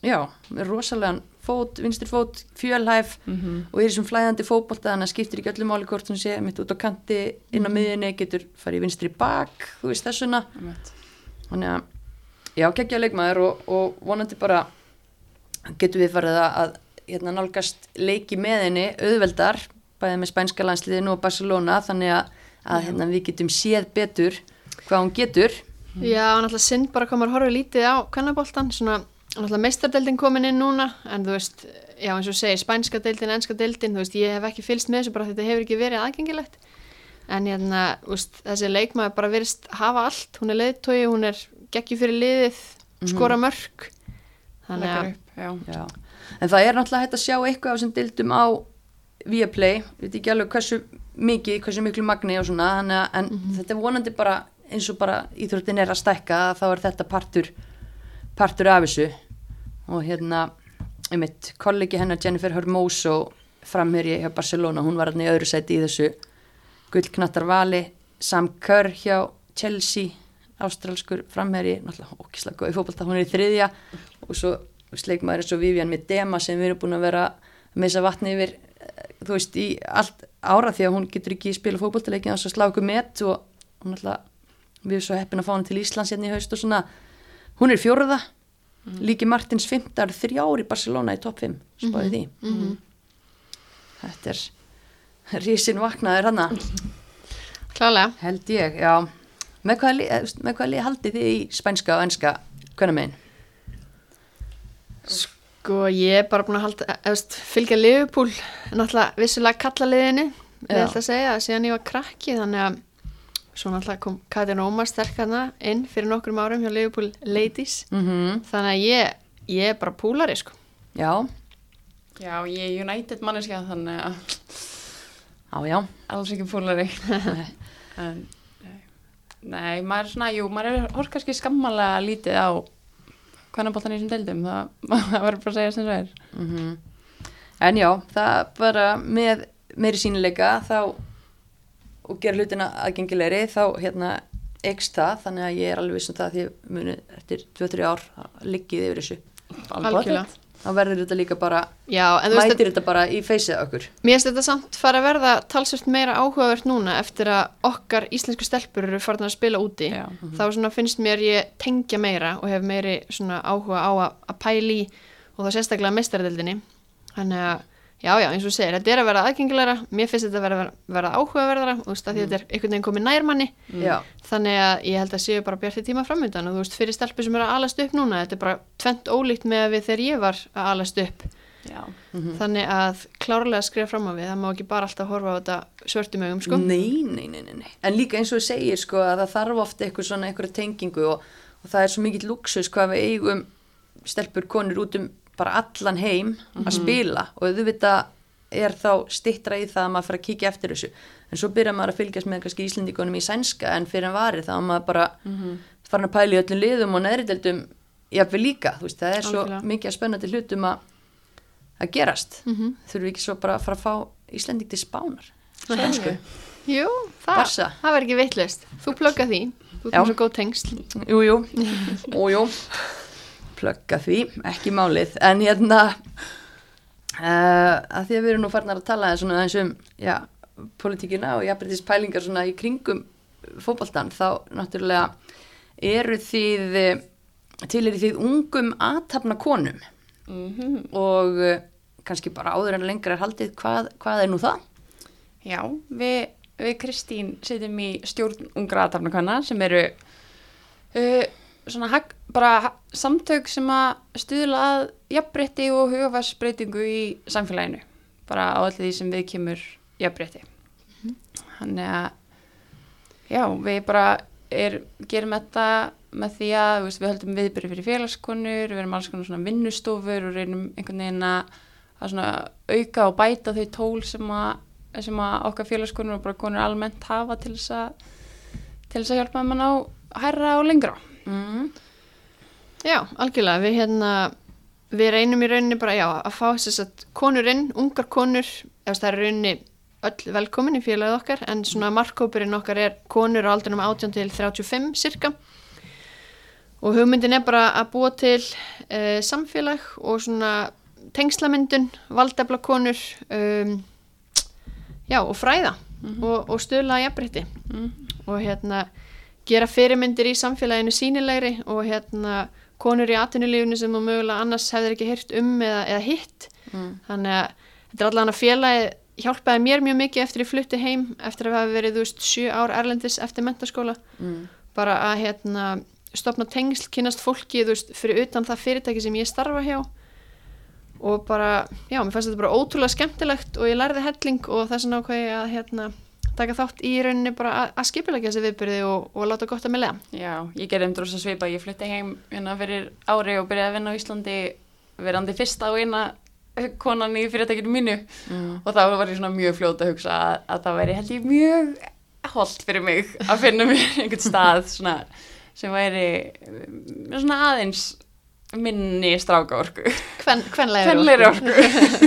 já, með rosalegan fót, vinstir fót, fjölhæf Mhm. og er þessum flæðandi fótbolta þannig að skiptir ekki öllum máli hvort hún sé mitt út á kanti inn á miðjunni, getur farið í vinstri bak þú veist þessuna einmitt. þannig að já, geggja leikmaður og, og vonandi bara getum við farið að, að hérna, nálgast leiki með henni auðveldar, bæðið með spænska landsliðinu og Barcelona, þannig að, að hérna, við getum séð betur hvað hún getur. Já, og náttúrulega synd bara komar að horfa lítið á kannaboltan, svona náttúrulega meistardeldin komin inn núna, en þú veist, já eins og þú segir, spænska deildin, enska deildin, þú veist, ég hef ekki fylst með þessu bara þetta hefur ekki verið aðgengilegt, en hérna, þú veist, þessi leikmaður bara verist hafa allt, hún er leiðtói, hún er geggjur fyrir liðið, skora mörg, þannig að, upp, já. já. en það er náttúrulega hægt að sjá eitthvað af þessum dildum á Viaplay, við veit ekki alveg hversu mikið, hversu miklu magni og svona þannig að en þetta er vonandi bara eins og bara íþróttin er að stækka þá er þetta partur partur af þessu og hérna einmitt, kollegi hennar Jennifer Hermoso framherji hjá Barcelona, hún var hérna í öðru sæti í þessu gullknattar vali Sam Kerr hjá Chelsea ástralskur framherji náttúrulega okkislega góð í fótbolta, hún er í þriðja. Og svo sleikmaður eins og Vivian Midema sem við erum búin að vera að missa vatni yfir eh, þú veist, í allt ára því að hún getur ekki spila fótboltaleikin og svo slá okkur met. Og hún alltaf við erum svo heppin að fá hann til Íslands hérna í haust og svona, hún er fjóruða líki Martins fymtar þrjár í Barcelona í topp 5, spáði því. Þetta er rísin vaknaður hana klálega, held ég, já. Með hvaða lið, eh, haldið þið í spænska og enska hvernig megin? sko ég er bara búin að halda, eða, veist, fylgja Liverpool, náttúrulega vissulega kalla liðinu, við ætla að segja, síðan ég var krakki, þannig að svo náttúrulega kom Katrin Ómar sterk hana inn fyrir nokkrum árum hjá Liverpool Ladies, Mm þannig að ég, ég er bara púlari sko. já, já, ég er United manneskja þannig að á já. alls ekki fólari en nei, nei, maður er svona, jú, maður er hort kannski skammalega lítið á hvernig í þessum deildum, það, það verður bara að segja sem það er. Mm En já, það bara með meiri sínileika þá og gera hlutina aðgengilegri þá hérna eikst það þannig að ég er alveg vissum það að ég muni eftir 2-3 ár liggið yfir þessu Algjörlega. þá verður þetta líka bara Já, en þú veist, mætir þetta bara í feysið okkur mér finnst þetta samt fara að verða talsvert meira áhugavert núna eftir að okkar íslensku stelpur eru farin að spila úti. Já. Þá finnst mér ég tengja meira og hef meiri svona áhuga á að, að pæli og þá sérstaklega mestaradeldinni. Þannig að, já, já, eins og segir, þetta er að verða aðgengilegra, mér finnst þetta að verða, verða áhugaverðara, þú veist, að því þetta er einhvern veginn komið nærmanni. Já, Þannig að ég held að séu bara bjarti tíma framöndan og þú veist, fyrir stelpur sem eru að alast upp núna, þetta er bara tvent ólíkt með að við þegar ég var að alast upp. Já, Þannig að klárlega skrifa fram á við, það má ekki bara alltaf horfa á þetta svörtum augum, sko. nei, nei, nei, nei, nei. En líka eins og þú segir sko að það þarf ofta eitthvað svona eitthvað svo bara allan heim að spila og auðvitað er þá stittra í það að maður fara að kíkja eftir þessu. En svo byrjar maður að fylgjast með kannski Íslendingunum í sænska en fyrir en varið þá maður bara farin að pæla í öllum liðum og neðriteldum jafnvel líka, þú veist, það er svo Algjörlega. mikið spennandi hlutum að að gerast. Mhm. þurfum við ekki svo bara að fara að fá Íslending til spánar? Sænsku. Jú, það, það verður ekki vittlust. Þú plugga því, þú er svo góð tengsl. Jú, jú, plugga því, ekki málið, en hérna, uh, að því að við erum nú farnar að tala eins um, já, politíkina og jafnbrytis pælingar svona í kringum fótboltan, þá náttúrulega eru þið, eh, til eru þið ungum aðtapna konum Mhm. og uh, kannski bara áður en lengra er haldið, hvað, hvað er nú það? Já, við, við Kristín setjum í stjórn ungra aðtapnakvæna sem eru uh, svona hag, bara samtök sem að stuðla að jafnbreytti og hugafarsbreytingu í samfélaginu bara á allir því sem við kemur jafnbreytti þannig að já, við bara er, gerum þetta með því að veist, við höldum viðbyrði fyrir félagskonur við erum alls konar svona vinnustofur og reynum einhvern veginn að, auka og bæta þau tól sem að, sem að okkar félagskonur og bara konur almennt hafa til þess að til þess að hjálpa að ná hærra og lengra Mm. Já, algjörlega, við hérna, við reynum í rauninni bara, já, að fá þess að konur inn, ungar konur, ef það er rauninni öll velkomin í félagið okkar, en svona markkópurinn okkar er konur á aldrinum 18 til 35 cirka. Og hugmyndin er bara að búa til uh, samfélag og svona tengslamyndun, valdefla konur, um, já, og fræða og, og stöðla jafnbreytti mm. og hérna gera fyrirmyndir í samfélaginu sínilegri og hérna konur í atvinnulífinu sem mögulega annars hefur ekki heyrt um eða, eða hitt Mm. þannig að þetta er allan að félagi hjálpaði mér mjög mikið eftir ég flutti heim eftir að hafa verið, þú veist, sjö ár erlendis eftir mentaskóla Mm. bara að hérna stopna tengsl, kynast fólki, þú veist, fyrir utan það fyrirtæki sem ég starfa hjá og bara, já, mér fannst þetta bara ótrúlega skemmtilegt og ég lærði helling og þess ákveði ég að hérna taka þátt í rauninni bara að, að skipilegja þessi viðbyrði og, og láta gott að mig lega. Já, ég gerði um drosa svipa, ég flutti heim hérna fyrir ári og byrjaði að vinna á Íslandi verandi fyrsta og eina konan í fyrirtækinu mínu. Mm. og þá var ég svona mjög fljóta að hugsa að, að það væri held ég mjög holdt fyrir mig að finna mér einhvern stað svona, sem væri um, svona aðeins minni stráka orku Hven, hvenlega kvenleiri orku.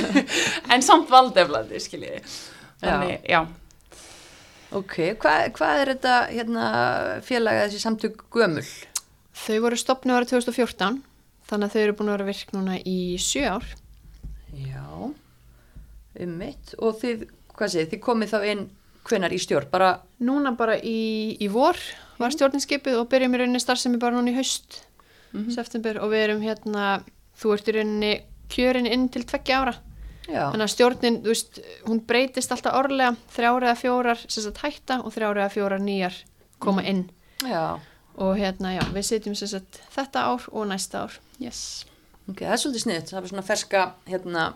En samt valdeflandi skiljiði. Þannig, já, Ok, hvað, hvað er þetta hérna, félaga þessi samtök gömul? Þau voru stopnið árið 2014 þannig að þau eru búin að vera virk núna í sjö ár. Já, um mitt og þið, hvað segir, þið komið þá inn hvenar í stjórn, bara, Núna bara í, í vor var stjórninskipið og byrjum í rauninni starfsemi bara núna í haust, september og við erum hérna, þú ert í rauninni kjörin inn til tveggja ára. Þannig að stjórnin, þú veist, hún breytist alltaf orðlega, þrjár eða fjórar sem sagt hætta og þrjár eða fjórar nýjar koma inn. já, Og hérna, já, við sitjum sem sagt þetta ár og næsta ár. yes ok, það er svolítið sniðt, það er svona ferska, hérna,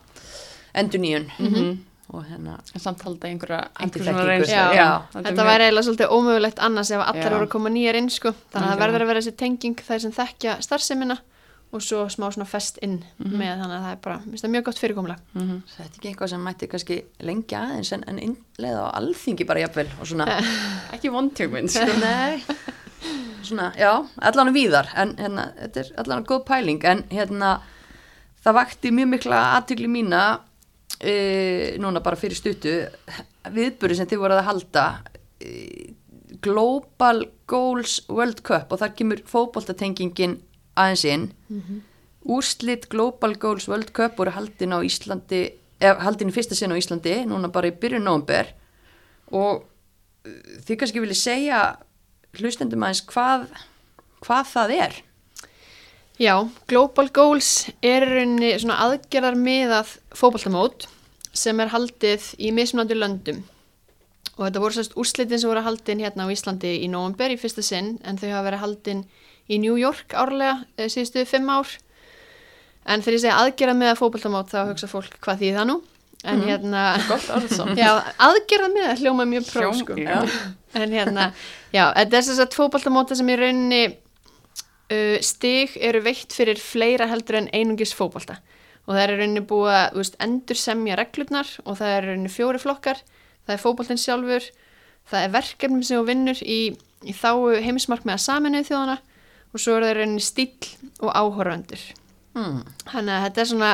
enduníun Mhm. og hérna, en samt halda einhverja Halda einhver svona þekkingu. reynslu Já, Já. þetta væri eiginlega svolítið ómögulegt annars ef allar Já. voru að koma nýjar inn, sko. Þannig að það verður að vera þessi tenging þær sem þekkja starfsemina og svo smá svona fest inn með þannig að það er bara, minnst það mjög gott fyrirkomlega. Mhm. þetta er ekki eitthvað sem mætti kannski lengja aðeins en, en innlega á alþingi bara jafnvel og svona, ekki vondtjöngmynd sko. nei, svona, já, allan að víðar, en hérna, þetta er allan góð pæling, en hérna, það vakti mjög mikla aðtykli mína, e, núna bara fyrir stuttu, viðböru sem þið voruð að halda Global Goals World Cup og þar kemur fótboltatengingin aðeins inn. Úrslit Global Goals World Cup voru haldin á Íslandi eða haldin í fyrsta sinn á Íslandi núna bara í byrjun nóvember. Og uh, þið kannski vilja segja hlustendum aðeins hvað, hvað það er? Já, Global Goals er í rauninni svona aðgerðar miðað fótboltamót sem er haldið í mismunandi löndum. Og þetta voru sérst úrslitin sem voru haldin hérna á Íslandi í november í fyrsta sinn en þau hafa verið haldin í New York árlega eh, síðustu fimm ár en þegar ég segja aðgerðar miðað fótboltamót þá hugsa fólk hvað því það nú en Mhm. hérna. Já, aðgerða með það hljóma mjög pró. Hljómar, En hérna, já, þetta er þess að fótboltamóta sem í rauninni uh, stig eru veitt fyrir fleira heldur en einungis fótbolta og það er rauninni búið að veist, endur semja reglurnar og það er rauninni fjóri flokkar, það er fótboltin sjálfur, það er verkefni sem þú vinnur í, í þáu heimismarkmiða saminuð þjóðana og svo er það rauninni stíl og áhorfandur. hmm. Þannig að þetta er svona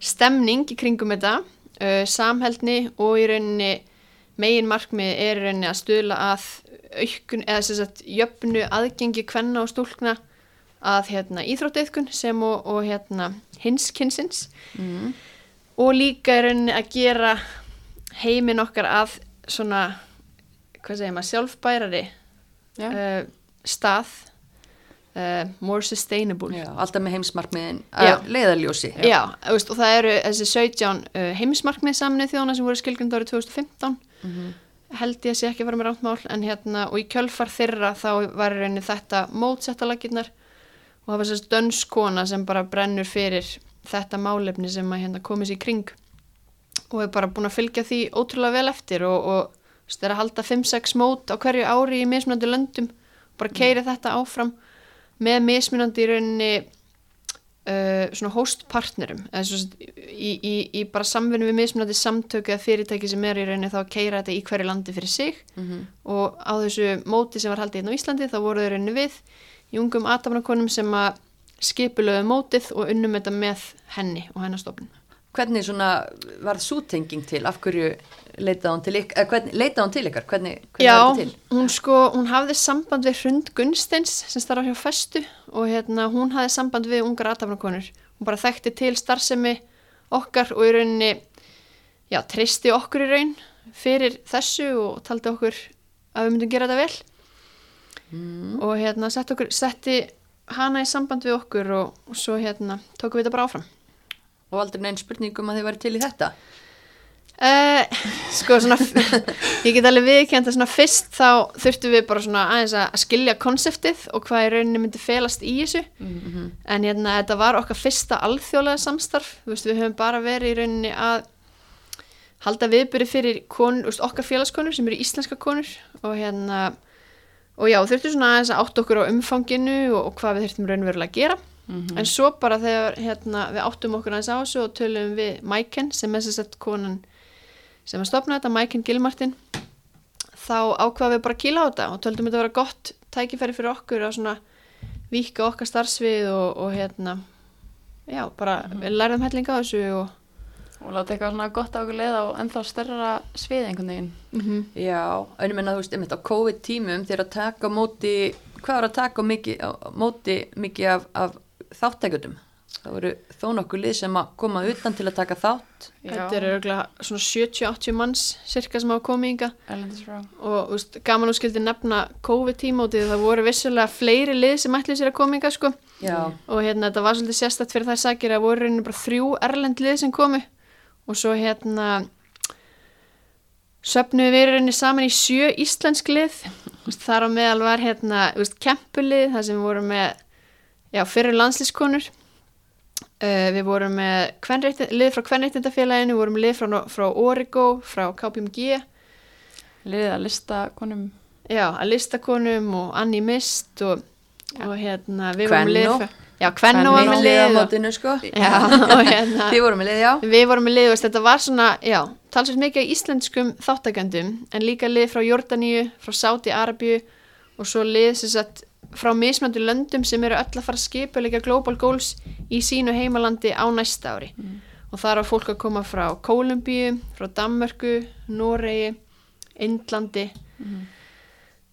stemning í kringum þetta, uh, samheldni og í rauninni megin markmið er í rauninni að stuðla að aukun eða sem sagt jöfnu aðgengi kvenna og stúlkna að hérna íþrótteiðkun sem og, og hérna hinskynsins Mm. og líka í rauninni að gera heiminn okkar að svona, hvað segir maður, sjálfbærari Já. uh, stað uh, more sustainable Já, alltaf með heimsmarkmiðin Já. að leiðarljósi Já, veist, og það eru þessi 17 uh, heimismarkmið saminuð þjóðana sem voru skilgrund árið 2015 Mhm. held ég að sé ekki að vera með rántmál en hérna, og í kjölfar þeirra þá var rauninni þetta mótsettalagirnar og það var þessi dönskona sem bara brennur fyrir þetta málefni sem að hérna komið sér kring og er bara búin að fylgja því ótrúlega vel eftir og, og veist, er að halda 5-6 mót á hverju ári í mismunandi löndum bara keiri þetta áfram með mismunandi í rauninni uh, svona hóstpartnerum í, í, í bara samvinnu við mismunandi samtöku eða fyrirtæki sem er í rauninni þá að keira þetta í hverju landi fyrir sig Mhm. og á þessu móti sem var haldið hérna á Íslandi þá voru þau rauninni við í ungum aðtapnakonum sem að skipulöðu mótið og unnum þetta með henni og hennar stofnun. Hvernig svona varð sútenging til? Af hverju leitaði hún til hún til ykkar? Hvernig, hvernig Já, hún sko, hún hafði samband við Hrund Gunsteins sem starfa hjá Festu og hérna hún hafði samband við ungar aðtapnakonur. Hún bara þekkti til starfsemi okkar og í rauninni, já, treysti okkur í raun fyrir þessu og taldi okkur að við myndum gera þetta vel Mm. og hérna setti, okkur, setti hana í samband við okkur og, og svo hérna tókum við þetta bara áfram. Og aldrei neinn spurningum að þið væri til í þetta? Uh, sko svona ég get alveg viðkjönd að svona fyrst þá þurftum við bara svona aðeins að skilja konseptið og hvað í rauninni myndi felast í þessu. Mm en hérna þetta var okkar fyrsta alþjóðlega samstarf. Veist við höfum bara verið í rauninni að halda viðbyrði fyrir kon, veist, okkar félagskonur sem eru íslenska konur. Og hérna og já þurftum svona aðeins að átta okkur á umfanginu og, og hvað við þurftum raunverulega að gera. Mhm. En svo bara þegar hérna, við áttum okkur aðeins á þessu og tölum við Mæken sem er að konan sem að stopna þetta, Mæken Gilmartin þá ákvaðum við bara að kýla á þetta og töldum þetta að vera gott tækifæri fyrir okkur að svona vika okkar starfsvið og, og hérna já, bara við lærðum helling á þessu og Og láta eitthvað svona gott á okkur leið á ennþá stærra svið einhvern veginn. mm Já, en ég menna þú veist, einmitt á COVID-tímum þegar að taka á móti, hvað var að taka á móti mikið af, af þáttækjum? Það voru þó nokkuð lið sem að koma utan til að taka þátt. þetta eru örgulega svona 70-80 manns cirka sem hafa komið ynga Erlendis frá. og veist, gaman og skildi nefna COVID-tímótið, það voru vissulega fleiri lið sem ætli sér að koma ynga sko. Já, og hérna þetta var svolítið sérstætt fyrir þær sakir að voru rauninni bara þrjú erlend lið sem komu. Og svo hérna söfnuðu við rauninni saman í sjö íslensk lið. Þar á meðal var hérna veist, kempulið þar sem við vorum með já, fyrir landslískonur uh, við vorum með lið frá kvenreittindafélaginu, við vorum lið frá, frá Origo, frá KPMG Liðið að lista konum. já, að listakonum og Anni Mist og, og hérna við Kvennó. vorum lið frá, já, Kvenno var með lið lið og, mótinu sko. já, og hérna Þið voru með lið, já. Við vorum með lið, veist, þetta var svona, já, talsveit mikið íslenskum þáttakendum, en líka lið frá Jordaníu, frá Sáti Arabíu og svo lið sem sagt frá mismöndu löndum sem eru öll að fara að skipa líka Global Goals í sínu heimalandi á næsta ári. Og það er að fólk að koma frá Kólumbíu, frá Danmörku, Noregi, Indlandi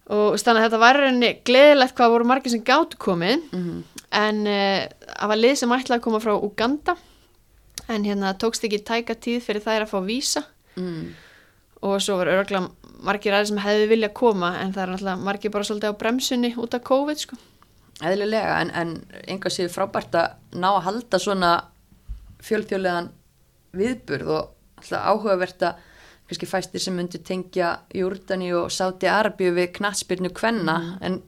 og þú veist, þannig að þetta var rauninni gleðilegt hvað voru margir sem gátu komið Mhm. en uh, það var lið sem ætlaði að koma frá Uganda en hérna tókst ekki tæka tíð fyrir þær að fá vísa mm. og svo var örgulega margir aðeins sem hefði vilja koma en það er náttúrulega margir bara svolítið á bremsunni út af COVID sko. eðlilega en, en einhvað séu frábært að ná að halda svona fjölþjóðlegan viðburð og alltaf áhugavert að kannski fæstir sem myndu tengja Júrdani og Sáti Arabíu við knatsbyrnu kvenna en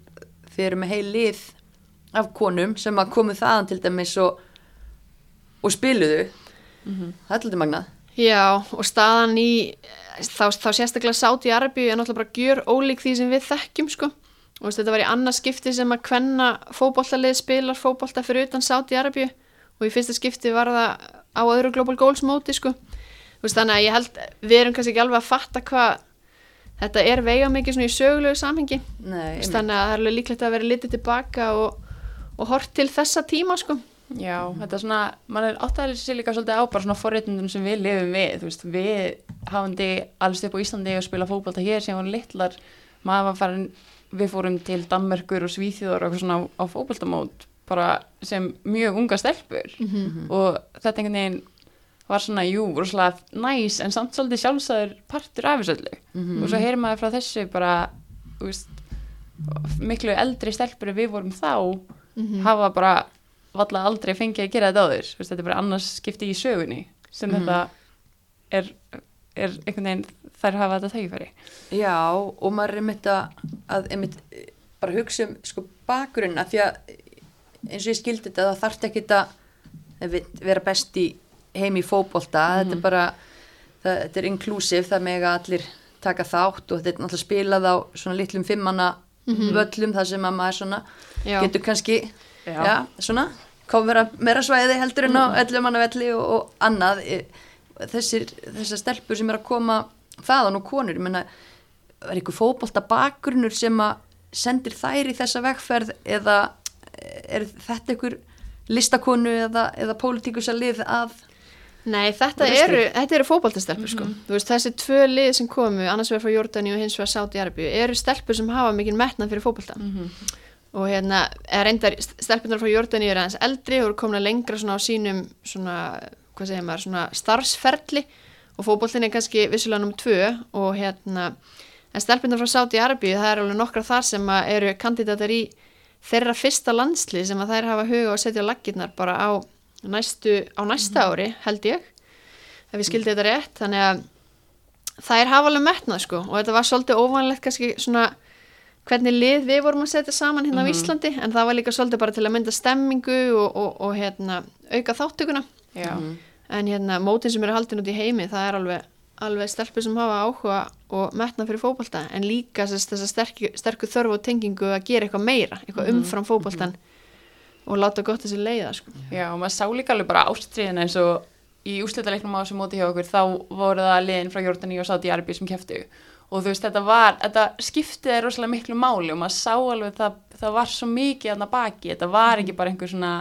þeir eru með heil lið af konum sem að komu þaðan til dæmis og, og spiluðu. Það er alltaf magnað Já, og staðan í þá, þá sérstaklega Sáti Arabíu er náttúrulega bara gjör ólík því sem við þekkjum sko. og þetta var í annað skipti sem að kvenna fótbollalið spilar fótbolta fyrir utan Sáti Arabíu og í fyrsta skipti var það á öðru Global Goals móti sko. Veist, þannig að ég held við erum kannski ekki alveg að fatta hvað þetta er veiga mikið svona í sögulegu samhengi Nei, veist, þannig að það er alveg líklegt að vera litið tilbaka og, og hort til þessa tíma sko. Já, þetta er svona, mann er áttæðilega sér líka svolítið á bara svona forréttundum sem við lifum við, þú veist, við hafandi alls upp á Íslandi og spila fótbolta hér sem var litlar, maður var farin, við fórum til Danmerkur og Svíþjóðar og eitthvað svona á, á fótboltamót bara sem mjög unga stelpur. Og þetta einhvern veginn var svona, jú, rosalega næs en samt svolítið sjálfsæður partur af þessu öllu. Og svo heyrir maður frá þessu bara, þú veist, miklu eldri stelpur við vorum þá hafa bara valla aldrei fengið að gera þetta Þú veist, þetta er bara annars skipti í sögunni sem þetta er, er einhvern veginn þær hafa þetta tækifæri. Já, og maður er einmitt að, að einmitt, eh, bara hugsa um sko bakgrunna því að eins og ég skildi þetta það þarf ekki að vera best í heim í fótbolta. Þetta er bara, það, þetta er inclusive það með að allir taka þátt og þetta er náttúrulega spilað á svona litlum fimmanna völlum þar sem að maður svona getur kannski Já. já. svona kofra meira svæði heldur en á öllum manna velli og, og annað. Þessir, þessar stelpur sem er að koma þaðan og konur, ég menna er einhver fótbolta bakgrunnur sem að sendir þær í þessa vegferð eða er þetta einhver listakonu eða, eða pólitíkusa lið að Nei, þetta Og eru, þetta eru fótboltastelpur sko. Þú veist, þessi tvö lið sem komu, annars vegar frá Jordani og hins vegar Sáti Arabíu, eru stelpur sem hafa mikið metnað fyrir fótbolta. Og hérna, eða reyndar, stelpunar frá Jordani eru aðeins eldri og eru komin að lengra svona á sínum, svona, hvað segir maður, svona starfsferli. Og fótboltin er kannski vissulega nummer tvö og hérna, en stelpunar frá Sáti Arabíu, það er alveg nokkra þar sem eru kandidatar í þeirra fyrsta landslið sem að þær hafa huga að setja laggirnar bara á næstu, á næsta ári held ég ef við skildi þetta rétt. Þannig að þær hafa alveg metnað sko og þetta var svolítið óvanlegt kannski svona hvernig lið við vorum að setja saman hérna á Íslandi en það var líka svolítið bara til að mynda stemmingu og, og, og hérna auka þáttökuna Já, en hérna mótin sem eru haldin út í heimi það er alveg, alveg stelpur sem hafa áhuga og metnað fyrir fótbolta en líka þess að sterku, sterku þörfu og tengingu að gera eitthvað meira, eitthvað umfram fótboltan og láta gott þessi leiða sko. já, og maður sá líka alveg bara ástriðina eins og í úrslitaleiknum á þessu móti hjá okkur þá voru það liðin frá Jordani og Saudi Arabi sem keftu og þú veist þetta var, þetta skiptið er rosalega miklu máli og maður sá alveg það, það var svo mikið aðna baki, þetta var ekki bara einhver svona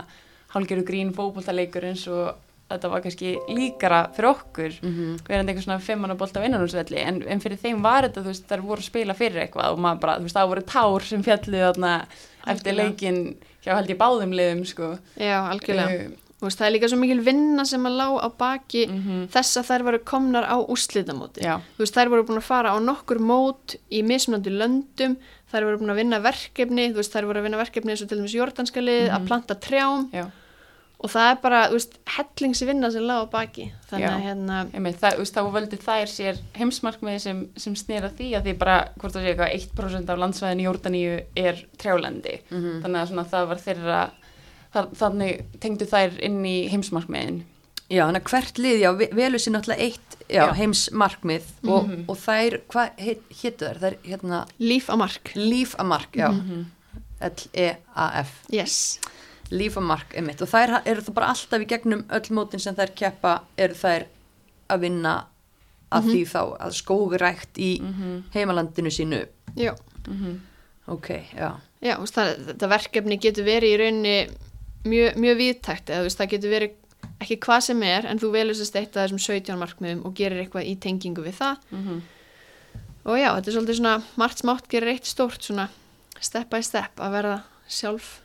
hálgjöru grín fótboltaleikur eins og þetta var kannski líkara fyrir okkur verandi einhver svona fimmanabolt á innanúsvelli en, en fyrir þeim var þetta, þú veist, þær voru að spila fyrir eitthvað og maður bara, þú veist, það voru tár sem þarna eftir leikin hjá held ég báðum liðum, sko. Já, algjörlega. Þú veist, það er líka svo mikil vinna sem að lá á baki Mhm. þess að þær voru komnar á veist, þær voru búin að fara á nokkur mót í mismunandi löndum, þær voru búin að vinna verkefni, veist, þær voru að vinna verkefni eins og til dæmis jordanska lið, að planta trjám. Já, og það er bara, þú veist, hellingsvinna sem lá á baki. Þannig að Já. hérna, einmitt, það, veist, þá völdu þær sér heimsmarkmiði sem, sem snera því að því bara, hvort það sé eitthvað 1% af landsvæðin í Jórdaníu er trjálendi. Þannig að svona, það var þeirra þannig tengdu þær inn í heimsmarkmiðin. Já, þannig að hvert lið, já, ve- velur sér náttúrulega eitt já, Já. heimsmarkmið og, og þær, hvað héttu þær? Þær, hérna, líf á mark. Líf að mark, já. L-E-A-F Yes. Líf að mark, einmitt. Og þær eru það bara alltaf í gegnum öll mótin sem þær keppa eru þær að vinna að því þá að skógurækt í heimalandinu sínu. Já. ok, já. Já, það, þetta verkefni getur verið í rauninni mjög, mjög viðtækt eða þú veist, það getur verið ekki hvað sem er en þú velur sérst eitt af þessum 17 markmiðum og gerir eitthvað í tengingu við það og já, þetta er svolítið svona margt smátt gerir eitt stórt svona step by step að verða sjálf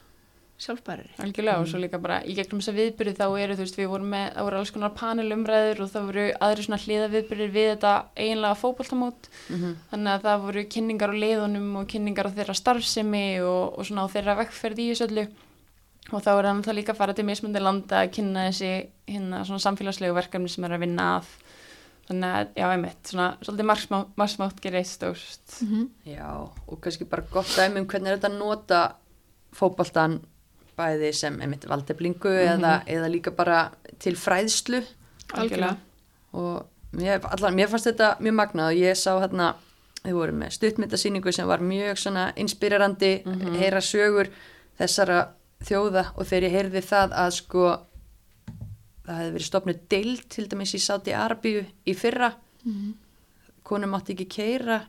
sjálfbærið. Algjörlega og svo líka bara í gegnum þessa viðbyrði þá eru þú veist við vorum með, það voru alls konar panelumræður og það voru aðri svona hliða viðbyrðir við þetta eiginlega fótboltamót Mhm. þannig að það voru kynningar á liðunum og kynningar á þeirra starfsemi og, og svona á þeirra vekkferð í þessu öllu og þá er það náttúrulega líka að fara til mismundi landa að kynna þessi hérna svona samfélagslegu verkefni sem er að vinna að. Þannig að já einmitt svona svolítið margsmátt, margsmátt gerir eitt stórt Mm Já, og kannski bara gott dæmi um hvernig er þetta að nota fótboltan bæði sem einmitt valdeflingu eða, eða líka bara til fræðslu. Algjörlega. og mér, allan, mér fannst þetta mjög magnað og ég sá hérna þau voru með stuttmyndasýningu sem var mjög svona inspirerandi, heyra sögur þessara þjóða og þegar ég heyrði það að sko það hefði verið stopnud deild til dæmis í Sáti Arabíu í fyrra konum mátti ekki keira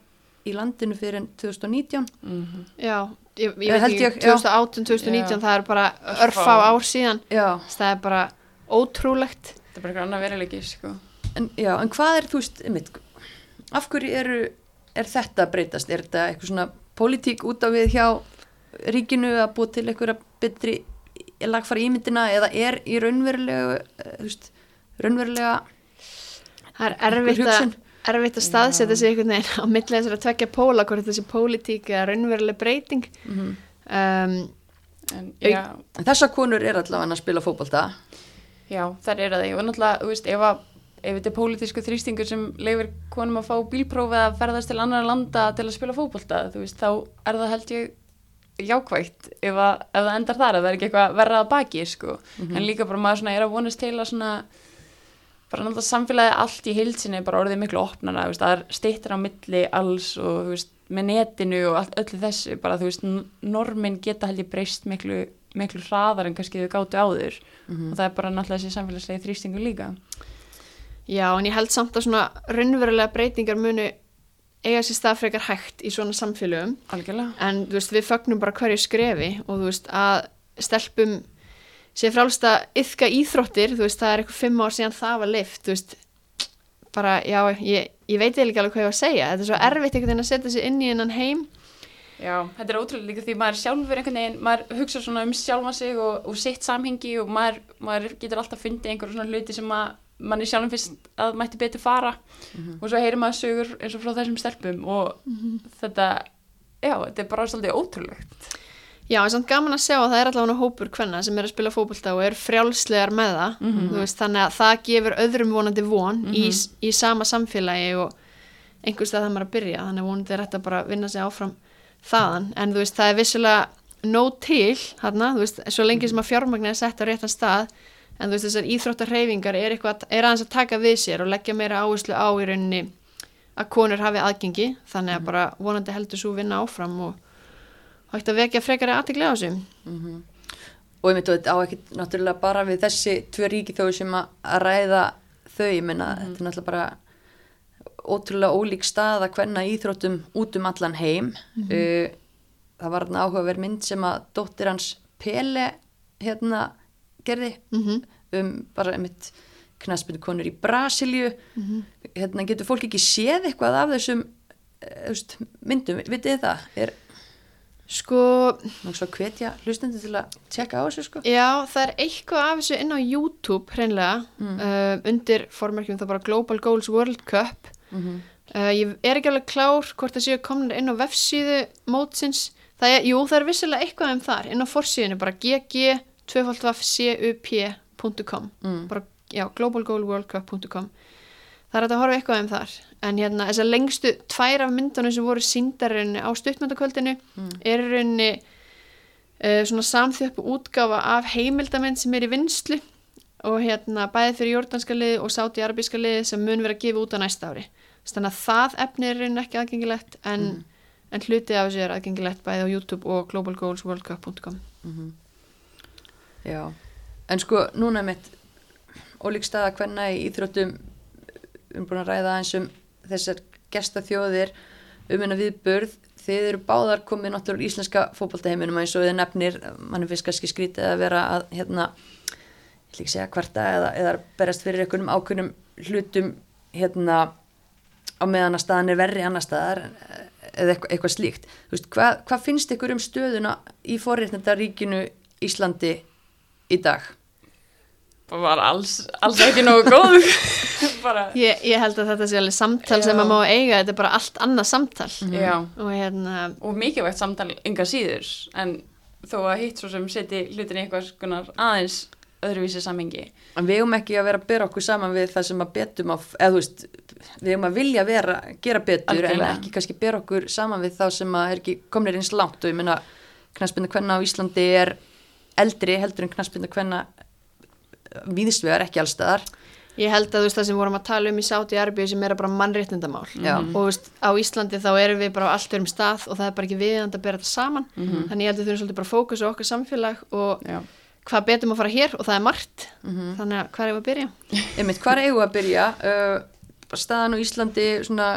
í landinu fyrir en 2019 mm Já, ég, ég Ég veit ekki, ég- já. 2018, 2019, Já. það er bara Örfá. örfá ár síðan. já, Það er bara ótrúlegt. þetta er bara eitthvað annað veruleiki sko en, já, en hvað er þú veist, einmitt, af hverju eru er þetta breytast, er þetta eitthvað svona pólitík út á við hjá ríkinu að búa til einhverja betri lagfara ímyndina eða er í raunverulega eh, þú veist, raunverulega Það er erfitt að, erfitt að staðsetja sig einhvern veginn á milli þessar að tvekja póla hvort þessi pólitík eða raunveruleg breyting. mm Um, en já, en þessar konur er allavega að spila fótbolta? Já, þar er það. Og náttúrulega, þú veist, ef, að, ef þetta er pólitísku þrýstingur sem leifir konum að fá bílprófið að ferðast til annar landa til að spila fótbolta, þú veist, þá er það held ég jákvægt ef, að, ef það endar þar, að það er ekki eitthvað verrað að baki, sko, en líka bara maður svona er að vonast til að svona bara náttúrulega samfélagi allt í heilsinni bara orðið miklu opnara, þú veist, það er stýttir á milli alls og veist, með netinu og allt, öllu þessu, bara þú veist normin geta held ég breyst miklu miklu hraðar en kannski þau gátu áður. Og það er bara náttúrulega þessi samfélagslegi þrýstingur líka. Já, en ég held samt að svona raunverulega breytingar munu eiga sér stað frekar hægt í svona samfélögum. algjörlega En veist, við fögnum bara hverju skrefi og þú veist, að stelpum sé frálst að yfka íþróttir, þú veist, það er eitthvað fimm ár síðan það var lift, þú veist, bara, já, ég, ég veit ekki alveg hvað ég var að segja, þetta er svo erfitt einhvern veginn að setja sig inn í hennan heim. Já, þetta er ótrúlega líka því maður sjálfur einhvern veginn, maður hugsa svona um sjálfa sig og, og sitt samhengi og maður, maður getur alltaf fundið einhverjum svona hluti sem að manni sjálfum finnst að mætti betur fara. Og svo heyrir maður sögur eins og frá þessum stelpum og þetta, já, þetta er bara svolítið ótrúlegt. Já, en samt gaman að sjá að það er allavega hópur hvenna sem er að spila fótbolta og er frjálslegar með það, þú veist, þannig að það gefur öðrum vonandi von í, í sama samfélagi og einhvers stað það maður að byrja, þannig að vonandi er þetta bara að vinna sig áfram þaðan, en þú veist, það er vissulega nóg til, hérna, þú veist, svo lengi sem að fjármagn en þú veist, þessar íþróttarhreyfingar er er aðeins að taka við sér og leggja meira áherslu á í rauninni að konur hafi aðgengi, þannig að bara vonandi heldur svo vinna áfram og hægt að vekja frekari aðtegli á þessu. og ég myndi að þetta á ekki náttúrulega bara við þessi tvö ríki þó sem að ræða þau, ég menna þetta er náttúrulega bara ótrúlega ólík stað að hvenna íþróttum út um allan heim. Uh, það var þarna áhugaverð mynd sem að dóttir hans Pele hérna gerði Mm um bara einmitt knaspinu konur í Brasilju hérna getur fólk ekki séð eitthvað af þessum uh, veist, myndum, vitið það? Er Sko, hvetja hlustendur til að tjekka á þessu sko? já, það er eitthvað af þessu inn á YouTube hreinlega uh, undir formerkjum það bara Global Goals World Cup. Mm uh, ég er ekki alveg klár hvort það séu komin inn á vefsíðu mótsins, það er, jú, það er vissilega eitthvað um þar, inn á forsíðinu bara gg2cup.com Mm. bara, já, globalgoalworldcup.com það er að horfa eitthvað um þar. En hérna, þessar lengstu tvær af myndunum sem voru síndarinnu á stuttmyndakvöldinu er í rauninni uh, svona samþjöppu útgáfa af heimildamind sem er í vinslu og hérna bæði fyrir jórdanska liði og sáti-arabíska liði sem mun vera að gefa út á næsta ári. Þannig að það efni er í rauninni ekki aðgengilegt en, en hluti af þessu er aðgengilegt bæði á YouTube og globalgoalsworldcup.com Já, en sko núna mitt ólík staða hvenna í íþróttum við erum búin að ræða eins um þessar gestaþjóðir um hennar viðburð. Þið eru báðar komið náttúrulega úr íslenska fótboltaheiminum eins og þið nefnir. Mannum finnst kannski skrítið að vera að hérna, ég ætla ekki segja hvarta eða, eða berast fyrir einhvernum ákveðnum hlutum hérna á meðan að staðan er verri annar staðar eða eitthvað, eitthvað slíkt. Þú veist, hvað, hvað finnst ykkur um stöðuna í forréttindaríkinu Íslandi í dag? var alls, alls ekki nógu góð bara, Ég, ég held að þetta sé alveg samtal sem Já. maður má eiga, þetta er bara allt annað samtal já og hérna, og mikilvægt samtal yngar síður en þó að hitt svo sem seti hlutin í eitthvað aðeins öðruvísi samhengi En við eigum ekki að vera að bera okkur saman við það sem að betum á, eða þú veist, við eigum að vilja vera, gera betur en Algjörlega. ekki kannski bera okkur saman við þá sem að er ekki komnir eins langt og ég meina knaspindu kvenna á Íslandi er eldri heldur en knaspindu kvenna víðsvegar ekki allstaðar. ég held að þú veist það sem vorum að tala um í Sáti Arbíu sem er bara mannréttindamál Já. og þú veist, á Íslandi þá erum við bara á allt verum stað og það er bara ekki viðand að bera þetta saman þannig ég held að við þurfum svolítið bara að fókusa á okkar samfélag og já, hvað betum að fara hér og það er margt þannig að hvað er að byrja? Einmitt, hvað er að byrja? Uh, staðan á Íslandi, svona,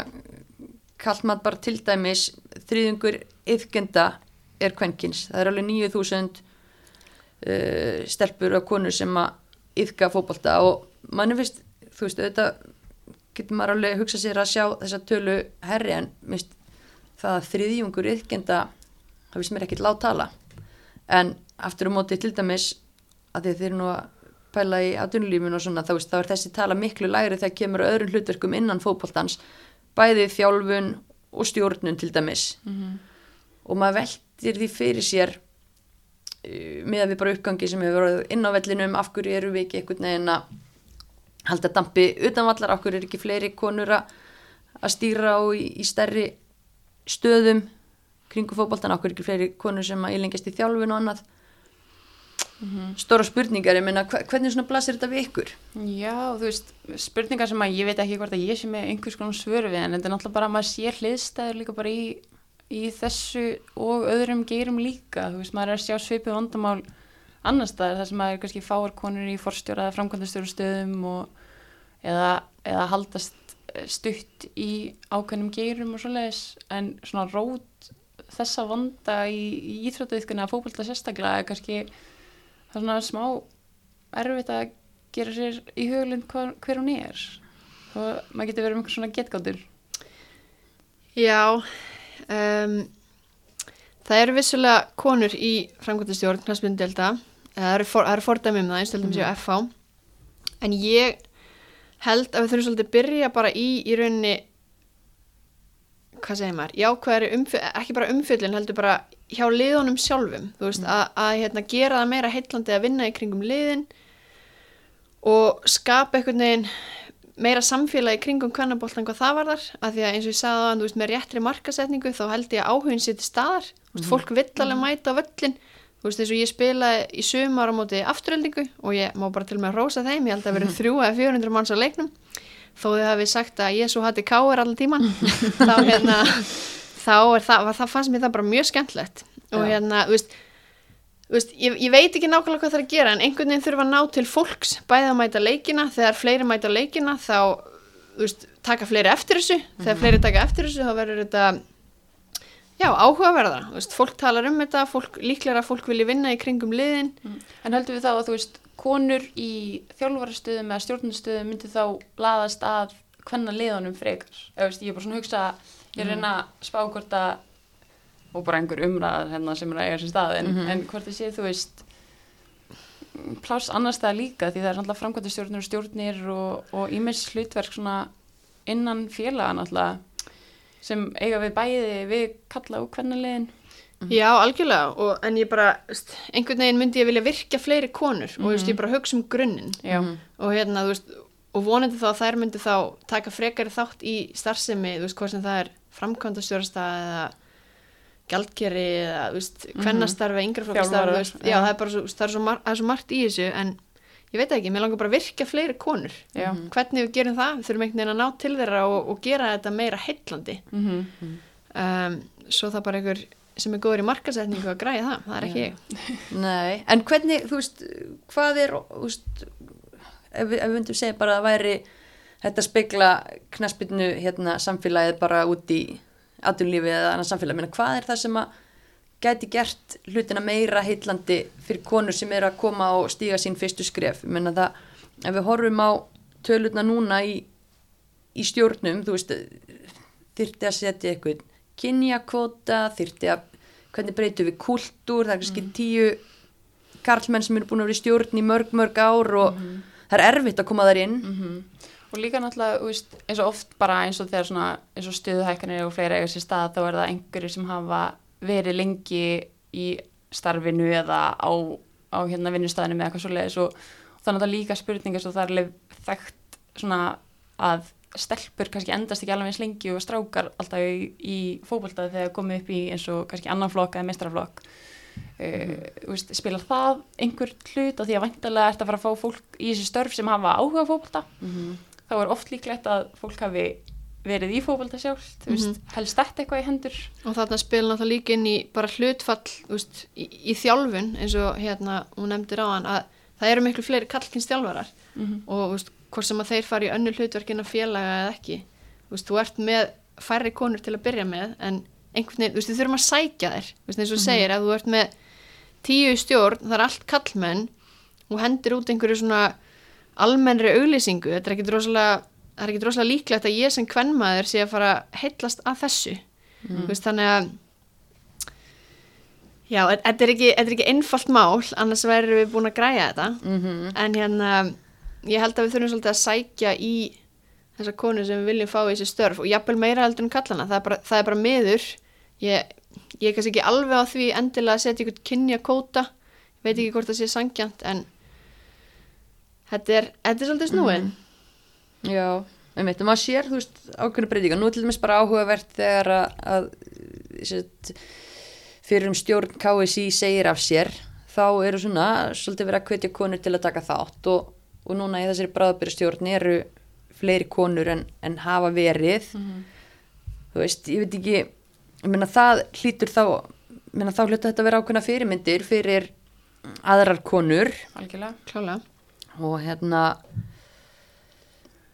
kallt maður bara til dæmis, þriðungur yfgenda er kvenkins. Það er alveg 9000 uh, stelpur og konur sem að yfka fótbolta. Og manni finnst, þú veist, auðvitað getur maður alveg hugsað sér að sjá þessa tölu herri en mist, það að þriðjungur yfgenda, það finnst mér ekkit lág tala. En aftur á móti til dæmis að þeir eru nú að pæla í atvinnulífinu og svona þá, veist, þá er þessi tala miklu lægri þegar kemur að öðrum hlutverkum innan fótboltans bæði þjálfun og stjórnun til dæmis. Og maður veltir því fyrir sér með að við bara uppgangi sem hefur verið inn á vellinum af hverju eru við ekki einhvern veginn að halda dampi utanvallar, af hverju eru ekki fleiri konur að stýra á í, í stærri stöðum kringu fótboltan, af hverju eru ekki fleiri konur sem að ílengjast í þjálfun og annað stóra spurningar, ég meina hvernig svona blasir þetta við ykkur? já, þú veist spurningar sem að ég veit ekki hvort að ég sé með einhvers konar svöru við en þetta er náttúrulega bara að maður sé hliðstæður líka bara í, í þessu og öðrum geirum líka. Þú veist, maður er að sjá svipið vandamál annars staðar þar sem maður er kannski fáar konur í forstjóra eða framkvæmdastjóra stöðum og, eða, eða haldast eh, stutt í ákveðnum geirum og svoleiðis. En svona rót þessa vanda í, í íþrótauðkuna að fókbalta sérstaklega er kannski það svona smá erfitt að gera sér í huglind hver, hver hún er. Og maður getur verið með einhver svona getgáttur Já um, það eru vissulega konur í framkvæmtastjórn knastmyndelda, það eru, for, eru fordæmi um það eins til dæmis hjá FH en ég held að við þurfum svolítið að byrja bara í í rauninni hvað segir maður, jákvæðari umfyll, ekki bara umfyllin heldur bara hjá liðunum sjálfum, þú veist, að, að hérna, gera það meira heitlandi að vinna í kringum liðin og skapa einhvern veginn meira samfélagi kringum kvennaboltan hvað það var þar, af því að eins og ég sagði að þú veist, með réttri markasetningu þá held ég að áhugin sér til staðar, þú veist, fólk vill alveg mæta á völlin, þú veist, eins og ég spilaði í sumar á móti afturöldingu og ég má bara til með að rósa þeim, ég held að verið þrjú eða 400 manns á leiknum, þó þið hafi sagt að ég svo hati káir allir tíman þá hérna þá er það, það fannst mér það bara mjög skemmtlegt og Já. hérna, þú veist veist, ég, ég veit ekki nákvæmlega hvað það er að gera en einhvern veginn þurfa að ná til fólks bæði að mæta leikina, þegar fleiri mæta leikina þá, veist, taka fleiri eftir þessu, þegar fleiri taka eftir þessu þá verður þetta já, áhugaverða, veist, fólk talar um þetta fólk, líklega að fólk vilja vinna í kringum liðin. En höldum við þá að þú veist, konur í þjálfarastöðum eða stjórnustöðum myndi þá laðast að hvenna liðanum frekar? Ég er bara svona hugsa, ég er reyna að spá hvort að, og bara einhver umræð hérna sem er að eiga sér stað, en, en hvort þið séð, þú veist, pláss annars staðar líka því það er náttúrulega framkvæmdastjórnir og stjórnir og, og ímis hlutverk svona innan félaga náttúrulega sem eiga við bæði við kalla og hvenna liðin. Já, algjörlega, og, en ég bara einhvern veginn myndi ég vilja virkja fleiri konur og þú veist, ég bara hugsa um grunninn. Já, og hérna, þú veist, og vonandi þá að þær myndi þá taka frekari þátt í starfsemi, þú veist, hvað sem það er framkvæmdastjórastað eða gjaldkeri eða, þú veist, kvennastarfi, yngreflokkastarfi, já. það er bara svo, það er svo, mar það er svo margt í þessu, en ég veit ekki, mér langar bara að virkja fleiri konur. já. Hvernig við gerum það, við þurfum einhvern veginn að ná til þeirra og, og gera þetta meira heillandi. Mm Um, svo það bara einhver sem er góður í markasetningu að græja það, það er ekki ég. Nei, en hvernig, þú veist, hvað er, þú veist, ef við, ef við myndum segja bara að væri þetta spegla knaspinu hérna samfélagið bara út í atvinnlífi eða annað samfélag, menna hvað er það sem að gæti gert hlutina meira heitlandi fyrir konur sem eru að koma og stíga sín fyrstu skref, menna það, ef við horfum á tölutna núna í, í stjórnum, þú veist, þyrfti að setja eitthvað kynjakvota, þyrfti að hvernig breytum við kultúr, það er kannski tíu karlmenn sem eru búin að vera í stjórn í mörg, mörg ár og það er erfitt að koma þar inn og líka náttúrulega, veist, eins og oft bara eins og þegar svona, eins og stuðuhækkanir og fleira eiga sér stað, þá er það einhverju sem hafa verið lengi í starfinu eða á, á hérna vinnustæðinu með eitthvað svo leiðis og það er náttúrulega líka spurningar svo það er alveg þekkt svona að stelpur kannski endast ekki alveg eins lengi og strákar alltaf í, í fókbaltaði þegar komið upp í eins og kannski annan flokk eða mestraflokk uh, veist, spilar það einhver hlut? Og því að væntalega ert að fara að fá fólk í þessi störf sem hafa áhuga á fókbalta þá er oft líklegt að fólk hafi verið í fókbalta sjálf mm -hmm. helst þetta eitthvað í hendur og þarna spila náttúrulega líka inn í bara hlutfall úst, í, í þjálfun eins og hérna hún nefndir á hann að það eru miklu fleiri kallkins þjálfarar mm -hmm. og úst, hvort sem að þeir fari í önnu hlutverkina félaga eða ekki úst, þú ert með færri konur til að byrja með en einhvern veginn, þú veist, þið þurfum að sækja þér veist, eins og mm -hmm. segir, ef þú ert með tíu stjórn, það er allt kallmenn og hendir út einhverju svona almennri auglýsingu, þetta er ekkit rosalega það er ekkit rosalega líklegt að ég sem kvennmaður sé að fara heillast að þessu. Mm. veist, þannig að já, e- þetta er ekki, ekki einfalt mál, annars verðum við búin að græja þetta. Mm en hérna ég held að við þurfum svolítið að sækja í þessa konu sem við viljum fá í þessi störf og jafnvel meira heldur en kallana það er bara, það er bara miður. Ég, ég er kannski ekki alveg á því endilega að setja ykkur kynja kóta veit ekki hvort það sé sangjant en þetta er, þetta er svolítið snúin Já, við veitum að sér, þú veist, ákveðna breytinga. Nú er til dæmis bara áhugavert þegar að, að fyrir um stjórn KSI segir af sér, þá eru svona svolítið verið að hvetja konur til að taka þátt. Og, og núna í þessari bráðbyrjastjórn eru fleiri konur en, en hafa verið. Þú veist, ég veit ekki, ég meina það hlýtur þá, ég meina þá hlýtur þetta að vera ákveðna fyrirmyndir fyrir aðrar konur. Algjörlega klálega og hérna,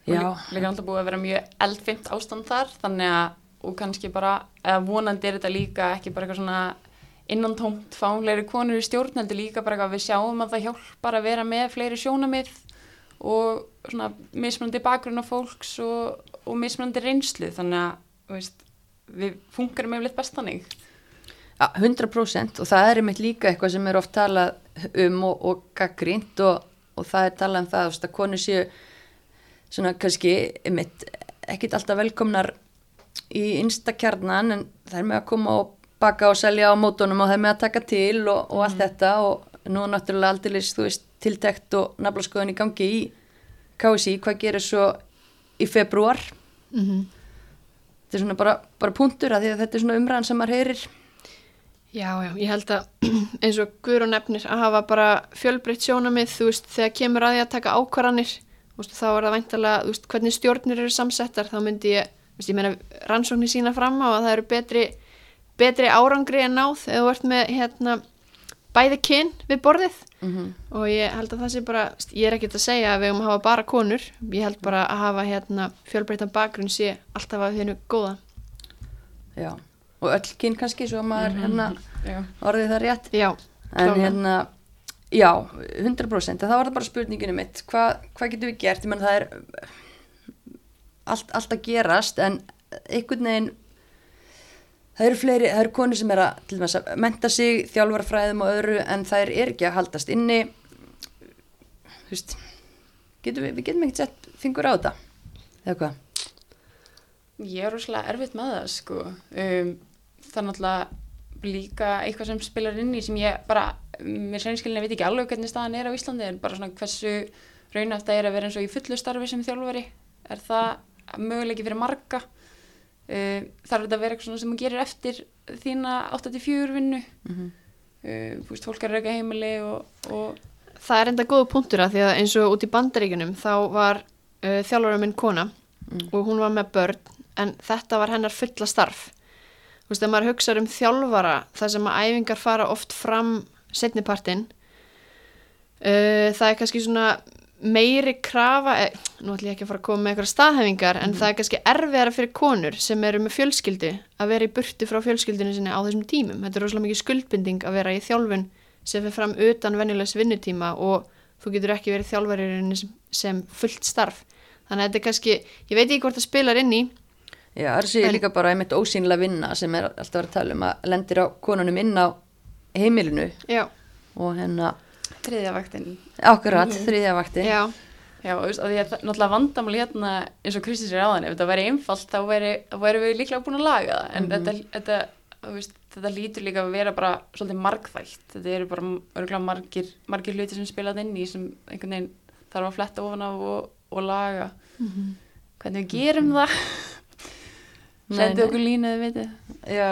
já. og líka alltaf búið að vera mjög eldfimt ástand þar þannig að og kannski bara, eða vonandi er þetta líka ekki bara eitthvað svona innan tómt fángleiri konur í stjórn heldur líka bara að við sjáum að það hjálpar að vera með fleiri sjónamið og svona mismunandi bakgrunn á fólks og, og mismunandi reynslu þannig að veist, við funkarum yfirleitt best þannig Ja, 100% og það er einmitt líka eitthvað sem er oft talað um og, og gaggrínt og, og það er talað um það veist, að konur séu svona kannski einmitt ekkit alltaf velkomnar í instakjarnan en það er með að koma og baka og selja á mótunum og það er með að taka til og, og allt þetta. Og nú er náttúrulega aldrei þú veist tiltekt og naflaskoðun í gangi í KSI, hvað gerir svo í februar mm þetta er svona bara, bara punktur að að þetta er svona umræðan sem maður heyrir Já, já, ég held að eins og Guður og nefnir að hafa bara fjölbreytt sjónamið, þú veist, þegar kemur að því að taka ákvarðanir, þú veist, þá er það væntalega, þú veist, hvernig stjórnir eru samsettar, þá myndi ég, þú veist, ég meina rannsóknir sína fram á að það eru betri, betri árangri en náð eða ert með, hérna, bæði kyn við borðið mm -hmm. og ég held að það sé bara, ég er ekkert að segja að við um að hafa bara konur, ég held bara að hafa, hérna, fjölbreyttan bakgrunn sé alltaf að. Já, og öll kyn kannski svo að maður hérna Já. orðið það rétt. Já, en hérna, já, 100% en þá var það bara spurninginu mitt hvað hva getum við gert, ég menn það er allt, allt að gerast en einhvern veginn það eru fleiri, það eru konur sem er að til dæmis að menta sig, þjálfarfræðum og öðru en það er, er ekki að haldast inni. Þú veist getum við, við getum ekkert sett fingur á þetta eða hvað? Ég er rosalega erfitt með það sko. um, það er náttúrulega líka eitthvað sem spilar inn í sem ég bara, mér seinskilinni veit ekki alveg hvernig staðan er á Íslandi en bara svona hversu raunæft það er að vera eins og í fullu starfi sem þjálfari er það möguleiki fyrir marga uh, þarf þetta að vera eitthvað svona sem þú gerir eftir þína 84 vinnu mm -hmm. uh, þú veist, fólk er rauka heimili og, og Það er enda góða punktur að því að eins og út í bandaríkunum þá var uh, þjálfara minn kona og hún var með börn en þetta var hennar fulla starf. Þú veist, ef maður hugsaður um þjálfara þar sem að æfingar fara oft fram setnipartin uh, það er kannski svona meiri krafa, eh, nú ætlum ég ekki að fara að koma með eitthvað staðhæfingar en það er kannski erfiðara fyrir konur sem eru með fjölskyldu að vera í burtu frá fjölskyldinu sinni á þessum tímum. Þetta er rosalega mikið skuldbinding að vera í þjálfun sem fyrir fram utan venjulegs vinnutíma og þú getur ekki verið þjálfaririnn sem, sem fullt starf. Þannig að þetta er kannski, ég veit ekki hvort það spilar inn í Já, það sé En- líka bara einmitt ósýnilega vinna sem er alltaf verið að tala um að lendir á konunum inn á heimilinu. Já, og hérna þriðja vaktin. Akkurat þriðja vakti já, Já, og þú veist, að því að náttúrulega vandamál hérna eins og Kristi sér áðan, ef þetta væri einfalt þá væri, við líklega búin að laga það. En þetta, þetta, þú veist, þetta lítur líka að vera bara svolítið margþægt þetta eru bara örgulega margir, margir hluti sem spilað inn í sem einhvern veginn þarf að fletta ofan af og, og laga. Hvernig við gerum það Nei. okkur línu eða vitið Já,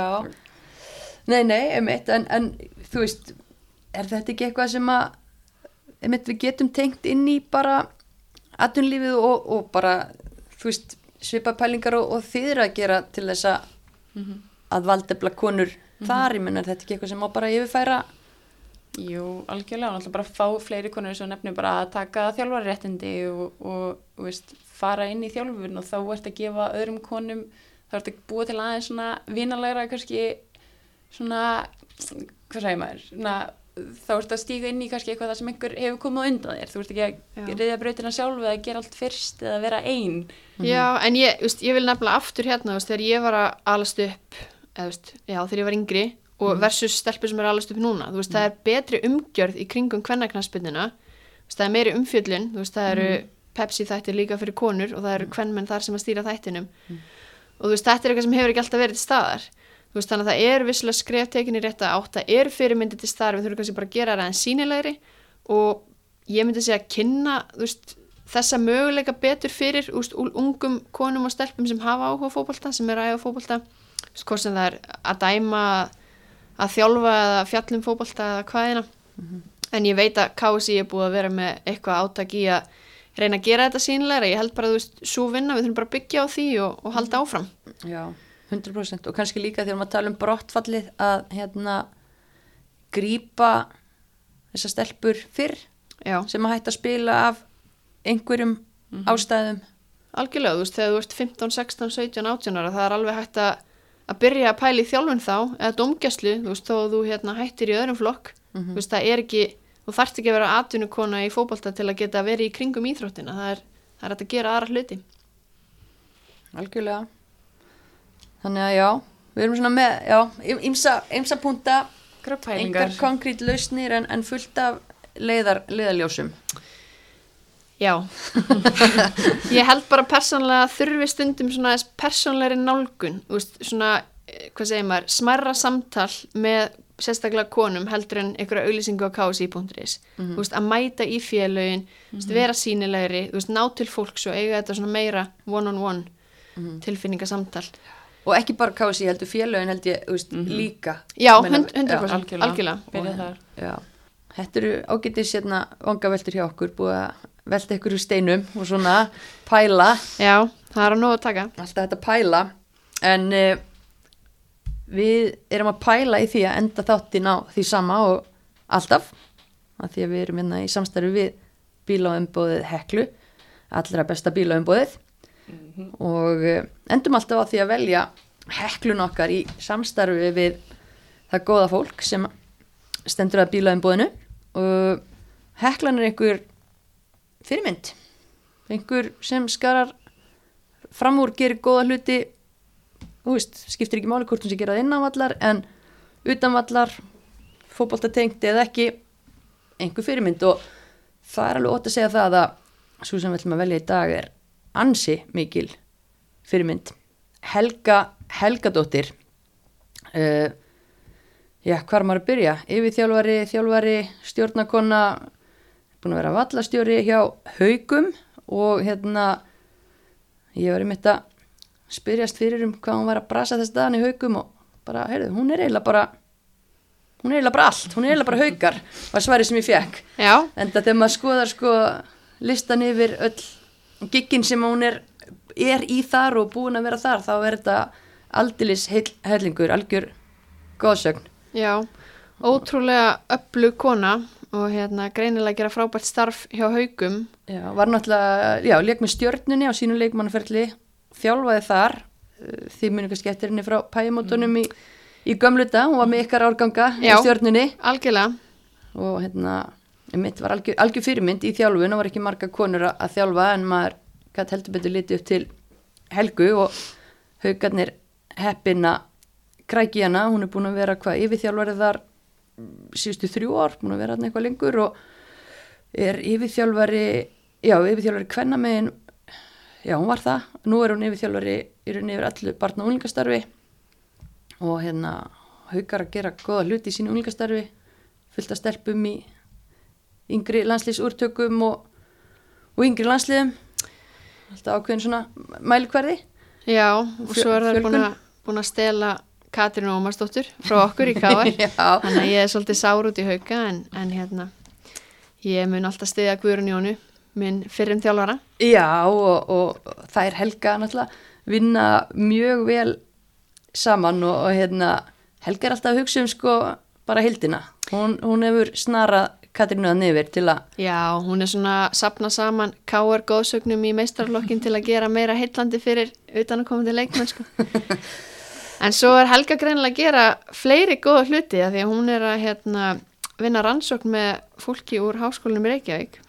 nei, nei, einmitt, en, en þú veist, er þetta ekki eitthvað sem að, einmitt, við getum tengt inn í bara atvinnlífið og, og bara, þú veist, svipapælingar og, og þýðir að gera til þess að, að valdefla konur þar, ég menn, er þetta ekki eitthvað sem má bara yfirfæra? Jú, algjörlega, náttúrulega bara fá fleiri konur sem nefnir bara að taka þjálfarréttindi og, og, og veist, fara inn í þjálfurinn og þá ert að gefa öðrum konum, þá ert að búa til aðeins svona vinalegra kannski svona, hvað segir maður, svona, þá ert að stíga inn í kannski eitthvað það sem einhver hefur komið undan þér, þú ert ekki að reyða brautina sjálf eða gera allt fyrst eða vera ein. já, en ég, veist, ég vil nefnilega aftur hérna, veist, þegar ég var að alast upp, eða, veist, já, þegar ég var yngri og versus stelpur sem er alast upp núna, veist, það er betri umgjörð í kringum kvennaknarsbyndina, það er meiri veist, það eru Pepsi þættir líka fyrir konur og það eru kvennmenn þar sem að stýra þættinum og þú veist, þetta er eitthvað sem hefur ekki alltaf verið til staðar. Þú veist, þannig að það er vissulega skref tekinni rétt að átt, það eru fyrirmyndi til staðar við þurfum kannski bara að gera það en sínilegri og ég myndi segja að kynna veist, þessa möguleika betur fyrir þú veist, ú- ungum konum og stelpum sem hafa áhuga á fótbolta, sem eru að æfa fótbolta. Þú veist, hvort sem það er að dæma að þjálfa eða fjallum fótbolta eða hvaðina en ég veit að KSI er búið að vera með eitthvað átak í að reyna að gera þetta sínilegra, ég held bara þú veist, svo vinna, við þurfum bara að byggja á því og, og halda áfram. Já, 100% og kannski líka þegar maður tala um brottfallið að hérna grípa þessar stelpur fyrr Já, sem að hætta að spila af einhverjum ástæðum. Algjörlega, þú veist, þegar þú ert 15, 16, 17, 18 ára, það er alveg hægt að, að byrja að pæla í þjálfun þá, eða domgæslu, þú veist, þó að þú hérna hættir í öðrum flokk, þú veist, það er ekki, þú þarft ekki að vera atvinnukona í fótbolta til að geta verið í kringum íþróttina, það er, það er að gera aðra hluti. algjörlega. Þannig að já, við erum svona með já, ymsa, ymsa punta Gröppælingar. engar konkrét lausnir en, en fullt af leiðar, leiðarljósum. Já, ég held bara persónlega að þurfi stundum svona þess persónlegri nálgun, þú veist, svona, eh, hvað segir maður, smarra samtal með sérstaklega konum heldur en einhverja auðlýsingu á ksi.is, þú veist, að mæta í félögin, þú veist, vera sínilegri, þú veist, ná til fólks og eiga þetta svona meira one-on-one tilfinningasamtal. og ekki bara kási, heldur félögin held ég veist, líka. Já, Meina, hund- 100%, algjörlega. algjörlega. Þetta eru ágætis hérna vangaveltur hjá okkur búið að velta ykkur úr steinum og svona pæla. Já, það er að nóg að taka. alltaf þetta pæla. En uh, við erum að pæla í því að enda þáttin á því sama og alltaf að því að við erum hérna í samstarfi við bíláumbóðið Heklu allra besta bíláumbóðið og uh, endum alltaf á því að velja Heklun okkar í samstarfi við það góða fólk sem stendur að bíláumbóðinu og Heklan er einhver fyrirmynd einhver sem skarar fram úr gerir góða hluti veist, skiptir ekki máli hvort hún sé gera það innanvallar en utanvallar fótboltatengt eða ekki einhver fyrirmynd. Og það er alveg ótt að segja það að svo sem við ætlum að velja í dag er ansi mikil fyrirmynd. Helga Helgadóttir uh, já, hvað er maður að byrja? Yfir þjálfari, þjálfari, stjórnakonna búin að vera vallastjóri hjá Haugum og hérna ég var einmitt að spyrjast fyrir um hvað hún var að brasa þess dagan í Haugum og bara, heyrðu, hún er eiginlega bara hún er eiginlega bara allt, hún er eiginlega bara Haugar var svarið sem ég fekk Já, en þegar maður skoðar sko listan yfir öll giggin sem hún er, er í þar og búin að vera þar þá er þetta aldilis heil, hellingur, algjör góðsögn Já, ótrúlega öflug kona og hérna greinilega gera frábært starf hjá haugum. Já, var náttúrulega, já, leik með stjörnunni á sínu leikmannaferli, þjálfaði þar, eh, þið muni kannski eftir henni frá pæjumótunum í, í gömluta, hún var með ykkar árganga í Já. stjörnunni. Algjörlega, og hérna, mitt var algjör, algjör fyrirmynd í þjálfun og var ekki marga konur að, að þjálfa en maður gæti heldur betur litið upp til Helgu og haugarnir heppina kræki hana, hún er búin að vera hvað yfirþjálfarið þar mm, síðustu þrjú ár, búin að vera hann eitthvað lengur og er yfirþjálfari já, yfirþjálfari kvennamegin já, hún var það, nú er hún yfirþjálfari í rauninni yfir allu barna og úlingastarfi og hérna haugar að gera goða hluti í sínu úlingastarfi fullt að stelpum í yngri landslýsúrtökum og, og yngri landsliðum. Alltaf ákveðin svona mælikverði Já, og svo er það búin búin að stela Katrín Ómarsdóttur frá okkur í Já. þannig að ég er svolítið sár út í hauka en, en hérna ég mun alltaf stiðja Guðrun Jónu minn fyrrum þjálfara Já og, og það er Helga náttúrulega vinna mjög vel saman og, og hérna Helga er alltaf að hugsa um sko bara hildina. Hún, hún hefur snarað Katrínu að nefir til að Já, hún er svona að sapna saman Káar góðsögnum í meistarlokkin til að gera meira heitlandi fyrir utan að koma til leikmenn sko. en svo er Helga greinilega að gera fleiri góða hluti af því að hún er að hérna, vinna rannsókn með fólki úr háskólinum í Reykjavík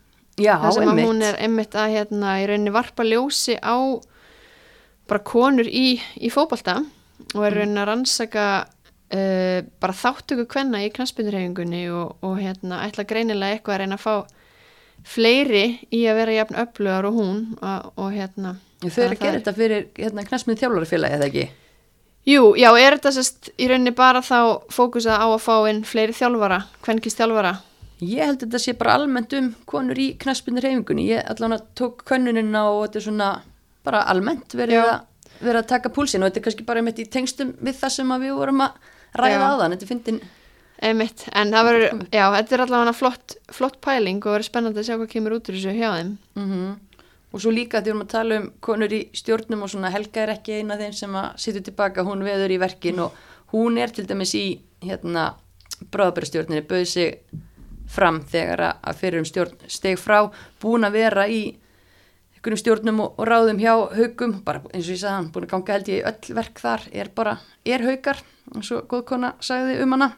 Já, þar sem að hún er einmitt að hérna, í rauninni varpa ljósi á bara konur í, í fótbolta og er í rauninni að rannsaka uh, bara þáttöku kvenna í knaspindurhefingunni og, og hérna, ætla greinilega eitthvað að reyna að fá fleiri í að vera jafn öflugar og hún og, og hérna Þau eru að gera þetta fyrir hérna, knastmið þjálfarafélagi eða ekki? Jú, já, er þetta sérst í rauninni bara þá fókusa á að fá inn fleiri þjálfara, kvenkist þjálfara Ég held að þetta sé bara almennt um konur í knastmyndir reyfingunni. Ég allan að tók könnunina og þetta er svona bara almennt verið að, verið að taka púlsinn og þetta er kannski bara einmitt í tengstum við það sem að við vorum að ræða Já. á þann. Þetta er fyndin, Einmitt, en það verður, já, þetta er allavega flott, flott pæling og verður spennandi að sjá hvað kemur út úr þessu hjá þeim. mm og svo líka þegar við erum að tala um konur í stjórnum og svona Helga er ekki eina af þeim sem að sitja tilbaka, hún veður í verkin og hún er til dæmis í hérna sig fram þegar að- fyrir um stjórn steg frá, búin að vera í einhverjum stjórnum og, og ráðum hjá haugum, bara eins og ég sagði hann búin að ganga held ég öll verk þar er bara, er haugar, eins og góðkona sagði um hana.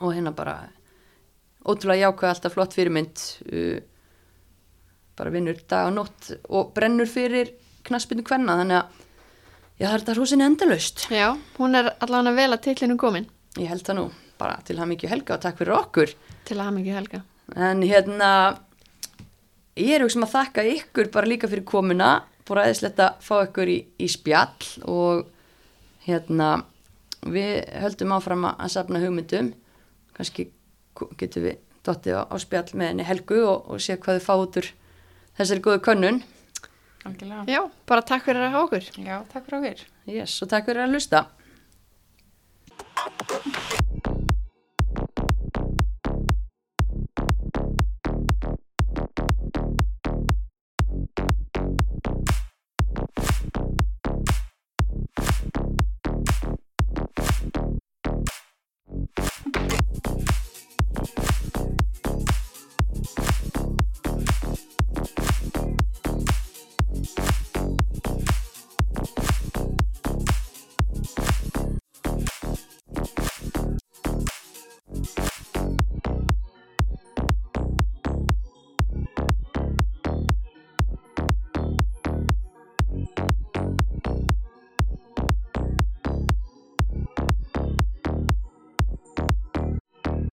Og hérna bara ótrúlega jákvæð alltaf flott fyrirmynd uh, bara vinnur dag og nótt og brennur fyrir knaspinu kvenna þannig að já, það er þetta húsinni endalaust. Já, hún er allavega vel að tillinu komin. Ég held það nú, bara til hann mikið helga og takk fyrir okkur til hafa mikið helga. en hérna ég er auðvitað að þakka ykkur bara líka fyrir komuna búið aðeinslegt að fá ykkur í, í spjall og hérna við höldum áfram að safna hugmyndum kannski getum við dottið á, á spjall með henni helgu og, og sé hvað þið fá út úr þessari góðu könnun Algjörlega. Já, bara takk fyrir að hafa okkur. Já, takk fyrir okkur. yes, og takk fyrir að hlusta